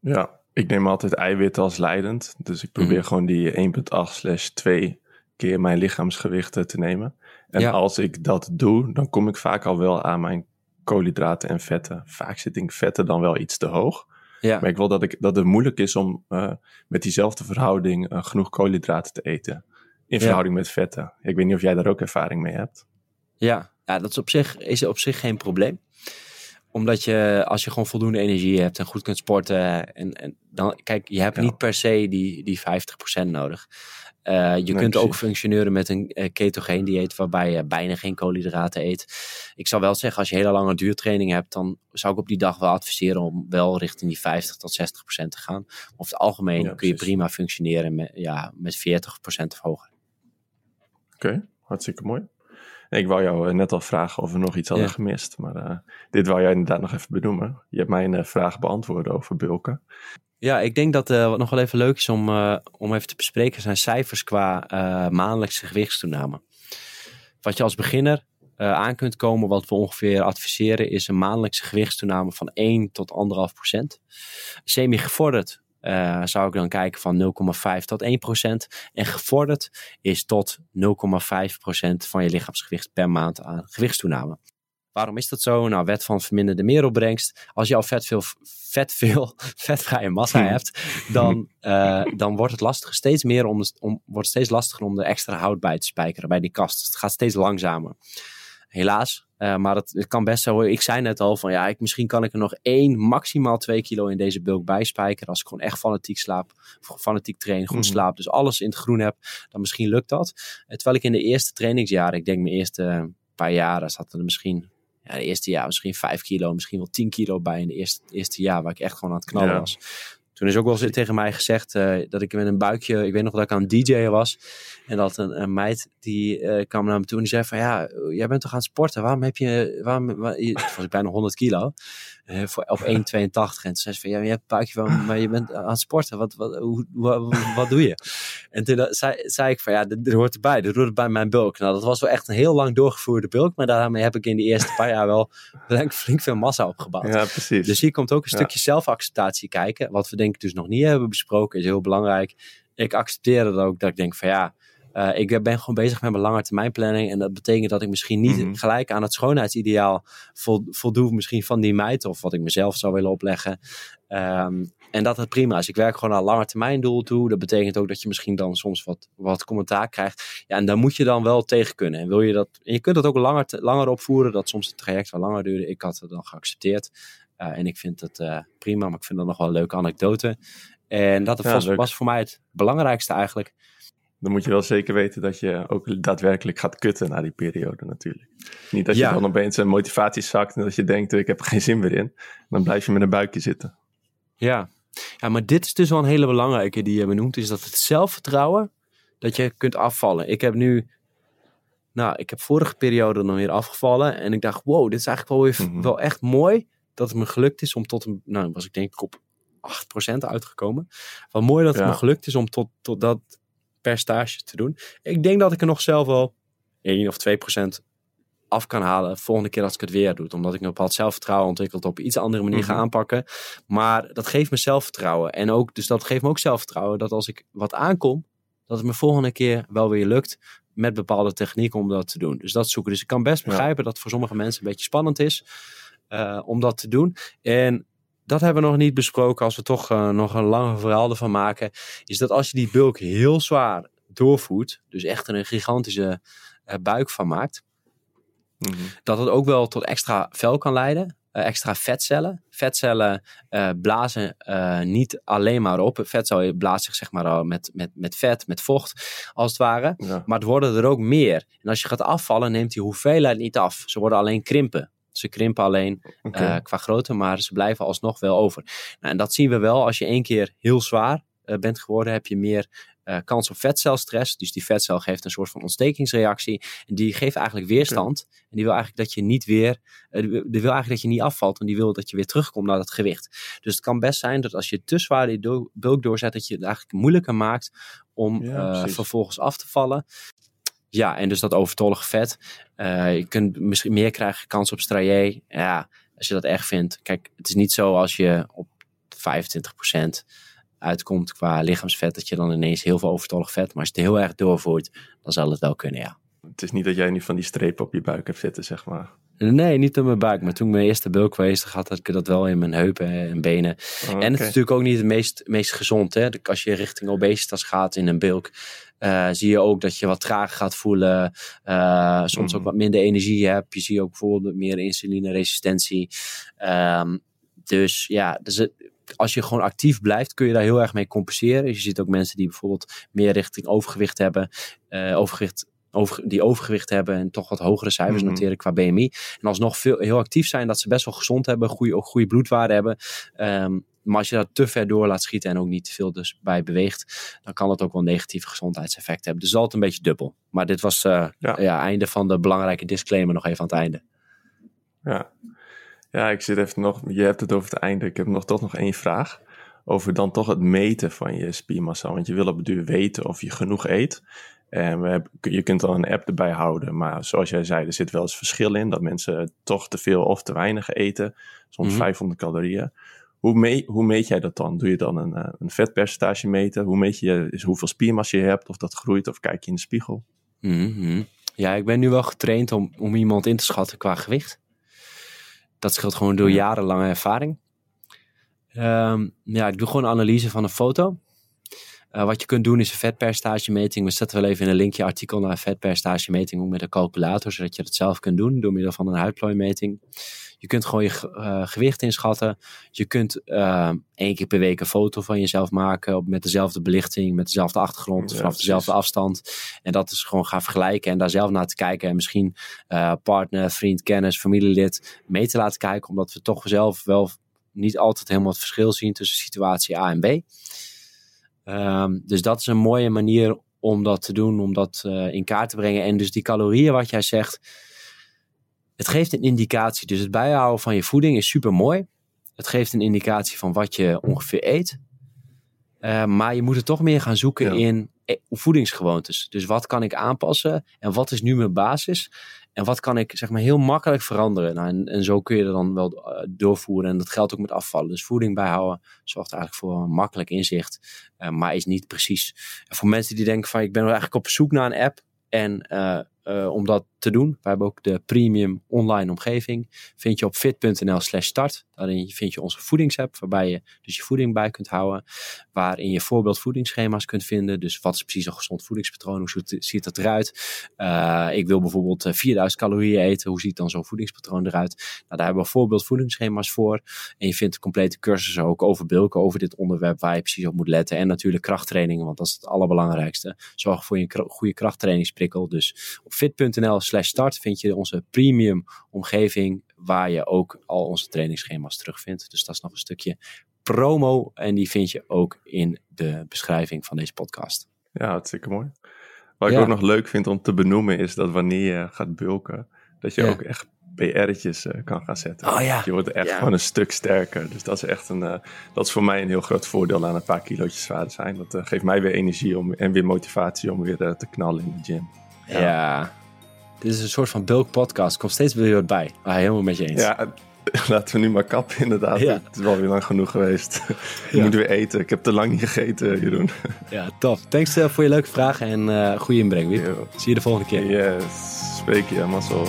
[SPEAKER 1] Ja, ik neem altijd eiwitten als leidend. Dus ik probeer mhm. gewoon die 1,8 slash 2 keer mijn lichaamsgewicht te nemen. En als ik dat doe, dan kom ik vaak al wel aan mijn koolhydraten en vetten. Vaak zit ik vetten dan wel iets te hoog. Ja. Maar ik wil dat, ik, dat het moeilijk is om uh, met diezelfde verhouding uh, genoeg koolhydraten te eten. In verhouding met vetten. Ik weet niet of jij daar ook ervaring mee hebt.
[SPEAKER 2] Ja, ja dat is op zich, is op zich geen probleem omdat je, als je gewoon voldoende energie hebt en goed kunt sporten. En, en dan, kijk, je hebt niet per se die, die 50% nodig. Uh, je kunt ook functioneren met een uh, ketogeen dieet waarbij je bijna geen koolhydraten eet. Ik zou wel zeggen, als je hele lange duurtraining hebt, dan zou ik op die dag wel adviseren om wel richting die 50 tot 60% te gaan. Over het algemeen kun je prima functioneren met, ja, met 40% of hoger.
[SPEAKER 1] Oké, hartstikke mooi. Ik wou jou eh, net al vragen of we nog iets hadden gemist. Maar uh, dit wou jij inderdaad nog even benoemen. Je hebt mijn uh, vraag beantwoord over bulken.
[SPEAKER 2] Ja, ik denk dat uh, wat nog wel even leuk is om, om even te bespreken zijn cijfers qua maandelijkse gewichtstoename. Wat je als beginner aan kunt komen, wat we ongeveer adviseren, is een maandelijkse gewichtstoename van 1 tot 1,5 procent. Semi-gevorderd uh, zou ik dan kijken van 0,5 tot 1 procent. En gevorderd is tot 0,5 procent van je lichaamsgewicht per maand aan gewichtstoename. Waarom is dat zo? Nou, wet van verminderde meeropbrengst. Als je al vet veel, vet veel vetvrije massa hebt, dan, uh, dan wordt het lastig, steeds meer om, om, wordt steeds lastiger om er extra hout bij te spijkeren bij die kast. Dus het gaat steeds langzamer. Helaas. Uh, maar het, het, kan best zo. Ik zei net al van ja, ik, misschien kan ik er nog één, maximaal twee kilo in deze bulk bijspijkeren. Als ik gewoon echt fanatiek slaap, fanatiek train, goed mm slaap. Dus alles in het groen heb, dan misschien lukt dat. Uh, terwijl ik in de eerste trainingsjaren, ik denk mijn eerste paar jaren, zat er misschien, ja, de eerste jaar misschien vijf kilo, misschien wel tien kilo bij in de eerste, eerste jaar, waar ik echt gewoon aan het knallen was Toen is ook wel eens tegen mij gezegd uh, dat ik met een buikje, ik weet nog dat ik aan het DJ'en was. En dat een, een meid die uh, kwam naar me toe en die zei van ja, jij bent toch aan het sporten? Waarom heb je, waarom, waar, was ik bijna 100 kilo. Uh, voor, op 1,82. En toen zei ze van ja, je hebt een buikje van, maar je bent aan het sporten. Wat, wat, hoe, wat, wat doe je? En toen zei, zei ik van ja, dit, hoort erbij. Dit hoort bij mijn bulk. Nou, dat was wel echt een heel lang doorgevoerde bulk. Maar daarmee heb ik in de eerste paar jaar wel flink, flink veel massa opgebouwd.
[SPEAKER 1] Ja, precies.
[SPEAKER 2] Dus hier komt ook een stukje zelfacceptatie kijken. Wat we denk ik dus nog niet hebben besproken, is heel belangrijk. Ik accepteer het ook dat ik denk van ja, uh, ik ben gewoon bezig met mijn lange termijn planning. En dat betekent dat ik misschien niet mm-hmm. gelijk aan het schoonheidsideaal voldoe. Misschien van die meid of wat ik mezelf zou willen opleggen. Um, en dat is prima is. Ik werk gewoon aan lange termijn doel toe. Dat betekent ook dat je misschien dan soms wat, wat commentaar krijgt. Ja, en daar moet je dan wel tegen kunnen. En wil je dat. En je kunt dat ook langer, langer opvoeren. Dat soms het traject wel langer duurde. Ik had het dan geaccepteerd. Uh, en ik vind het uh, prima. Maar ik vind dat nog wel een leuke anekdote. En dat ja, was, was voor mij het belangrijkste eigenlijk
[SPEAKER 1] dan moet je wel zeker weten dat je ook daadwerkelijk gaat kutten na die periode natuurlijk. Niet dat je dan opeens een motivatie zakt en dat je denkt, ik heb er geen zin meer in. Dan blijf je met een buikje zitten.
[SPEAKER 2] Ja. ja, maar dit is dus wel een hele belangrijke die je benoemt, is dat het zelfvertrouwen, dat je kunt afvallen. Ik heb nu, nou, ik heb vorige periode nog weer afgevallen en ik dacht, wow, dit is eigenlijk wel, weer, mhm. wel echt mooi dat het me gelukt is om tot een, nou was ik denk ik op 8% uitgekomen. Wat mooi dat het me gelukt is om tot, tot dat percentage te doen. Ik denk dat ik er nog zelf wel 1 of 2 procent af kan halen volgende keer als ik het weer doe. Omdat ik een bepaald zelfvertrouwen ontwikkeld op iets andere manier ga mhm. aanpakken. Maar dat geeft me zelfvertrouwen. En ook, dus dat geeft me ook zelfvertrouwen dat als ik wat aankom, dat het me volgende keer wel weer lukt met bepaalde technieken om dat te doen. Dus dat zoeken. Dus ik kan best begrijpen dat het voor sommige mensen een beetje spannend is uh, om dat te doen. En dat hebben we nog niet besproken. Als we toch uh, nog een lange verhaal ervan maken. Is dat als je die bulk heel zwaar doorvoert. Dus echt er een gigantische uh, buik van maakt. Mm -hmm. Dat het ook wel tot extra vel kan leiden. Uh, extra vetcellen. Vetcellen blazen niet alleen maar op. Vetcellen blaast zich zeg maar met, met, met vet, met vocht als het ware. Ja. Maar het worden er ook meer. En als je gaat afvallen neemt die hoeveelheid niet af. Ze worden alleen krimpen. Ze krimpen alleen okay. uh, qua grootte, maar ze blijven alsnog wel over. Nou, en dat zien we wel als je één keer heel zwaar uh, bent geworden, heb je meer uh, kans op vetcelstress. Dus die vetcel geeft een soort van ontstekingsreactie. En die geeft eigenlijk weerstand. Okay. En die wil eigenlijk dat je niet weer, die wil eigenlijk dat je niet afvalt, want die wil dat je weer terugkomt naar dat gewicht. Dus het kan best zijn dat als je te zwaar die do bulk doorzet, dat je het eigenlijk moeilijker maakt om ja, vervolgens af te vallen. Ja, en dus dat overtollige vet. Uh, je kunt misschien meer krijgen kans op strié. Ja, als je dat echt vindt. Kijk, het is niet zo als je op 25% uitkomt qua lichaamsvet, dat je dan ineens heel veel overtollig vet. Maar als je het heel erg doorvoert, dan zal het wel kunnen, ja.
[SPEAKER 1] Het is niet dat jij nu van die strepen op je buik hebt zitten, zeg maar.
[SPEAKER 2] Nee, niet op mijn buik. Maar toen ik mijn eerste bulk was, had ik dat wel in mijn heupen en benen. Oh, okay. En het is natuurlijk ook niet het meest, meest gezond. Hè? Als je richting obesitas gaat in een bulk, uh, zie je ook dat je wat trager gaat voelen. Uh, soms mm. ook wat minder energie hebt. Je ziet ook bijvoorbeeld meer insulineresistentie. Um, dus ja, dus het, als je gewoon actief blijft, kun je daar heel erg mee compenseren. Je ziet ook mensen die bijvoorbeeld meer richting overgewicht hebben. Uh, overgewicht over, die overgewicht hebben en toch wat hogere cijfers mm-hmm. noteren qua BMI. En alsnog veel, heel actief zijn, dat ze best wel gezond hebben, goede, ook goede bloedwaarde hebben. Um, maar als je dat te ver door laat schieten en ook niet te veel dus bij beweegt, dan kan dat ook wel negatieve gezondheidseffecten hebben. Dus altijd een beetje dubbel. Maar dit was uh, ja. ja. einde van de belangrijke disclaimer nog even aan het einde.
[SPEAKER 1] Ja. ja, ik zit even nog, je hebt het over het einde. Ik heb nog toch nog één vraag over dan toch het meten van je spiermassa. Want je wil op het duur weten of je genoeg eet. En we hebben, je kunt dan een app erbij houden. Maar zoals jij zei, er zit wel eens verschil in. Dat mensen toch te veel of te weinig eten. Soms mm -hmm. 500 calorieën. Hoe, mee, hoe meet jij dat dan? Doe je dan een, eh, een vetpercentage meten? Hoe meet je is hoeveel spiermassa je hebt? Of dat groeit? Of kijk je in de spiegel?
[SPEAKER 2] Mm -hmm. Ja, ik ben nu wel getraind om, om iemand in te schatten qua gewicht. Dat scheelt gewoon door jarenlange ervaring. Um, ja, ik doe gewoon een analyse van een foto. Uh, wat je kunt doen is een vetpercentagemeting. We zetten wel even in een linkje artikel naar een vetpercentagemeting ook met een calculator, zodat je dat zelf kunt doen door middel van een huidplooimeting. Je kunt gewoon je uh, gewicht inschatten. Je kunt uh, één keer per week een foto van jezelf maken op, met dezelfde belichting, met dezelfde achtergrond, ja, vanaf precies. dezelfde afstand. En dat is gewoon gaan vergelijken en daar zelf naar te kijken. En misschien partner, vriend, kennis, familielid mee te laten kijken, omdat we toch zelf wel niet altijd helemaal het verschil zien tussen situatie A en B. Ehm, dus dat is een mooie manier om dat te doen, om dat uh, in kaart te brengen. En dus die calorieën, wat jij zegt, het geeft een indicatie. Dus het bijhouden van je voeding is super mooi. Het geeft een indicatie van wat je ongeveer eet. Uh, maar je moet het toch meer gaan zoeken in eh, voedingsgewoontes. Dus wat kan ik aanpassen en wat is nu mijn basis? En wat kan ik zeg maar heel makkelijk veranderen? Nou, en, en zo kun je er dan wel uh, doorvoeren. En dat geldt ook met afvallen. Dus voeding bijhouden zorgt eigenlijk voor een makkelijk inzicht, uh, maar is niet precies. En voor mensen die denken van ik ben eigenlijk op zoek naar een app en uh, om dat te doen. We hebben ook de premium online omgeving. Vind je op fit.nl slash start. Daarin vind je onze voedingsapp, waarbij je dus je voeding bij kunt houden. Waarin je voorbeeld voedingsschema's kunt vinden. Dus wat is precies een gezond voedingspatroon? Hoe ziet dat eruit? Uh, ik wil bijvoorbeeld 4000 calorieën eten. Hoe ziet dan zo'n voedingspatroon eruit? Nou, daar hebben we voorbeeld voedingsschema's voor. En je vindt complete cursussen ook over bulken, over dit onderwerp, waar je precies op moet letten. En natuurlijk krachttrainingen, want dat is het allerbelangrijkste. Zorg voor je goede krachttrainingsprikkel. Dus op fit.nl slash start vind je onze premium omgeving waar je ook al onze trainingsschema's terugvindt. Dus dat is nog een stukje promo en die vind je ook in de beschrijving van deze podcast.
[SPEAKER 1] Ja, hartstikke mooi. Wat ik ook nog leuk vind om te benoemen is dat wanneer je gaat bulken, dat je ja. ook echt PR'tjes uh, kan gaan zetten.
[SPEAKER 2] Oh, ja.
[SPEAKER 1] Je wordt echt ja. gewoon een stuk sterker. Dus dat is echt een, uh, dat is voor mij een heel groot voordeel aan een paar kilootjes zwaarder zijn. Dat uh, geeft mij weer energie om, en weer motivatie om weer te knallen in de gym.
[SPEAKER 2] Ja. Dit is een soort van bulk podcast. Komt steeds weer wat bij. Ah, helemaal met je eens.
[SPEAKER 1] Ja, laten we nu maar kappen inderdaad. Ja. Het is wel weer lang genoeg geweest. Je ja. moet weer eten. Ik heb te lang niet gegeten, Jeroen.
[SPEAKER 2] Ja, tof. Thanks uh, voor je leuke vragen en uh, goede inbreng. Zie je de volgende keer.
[SPEAKER 1] Yes. Spreek je, Marcel.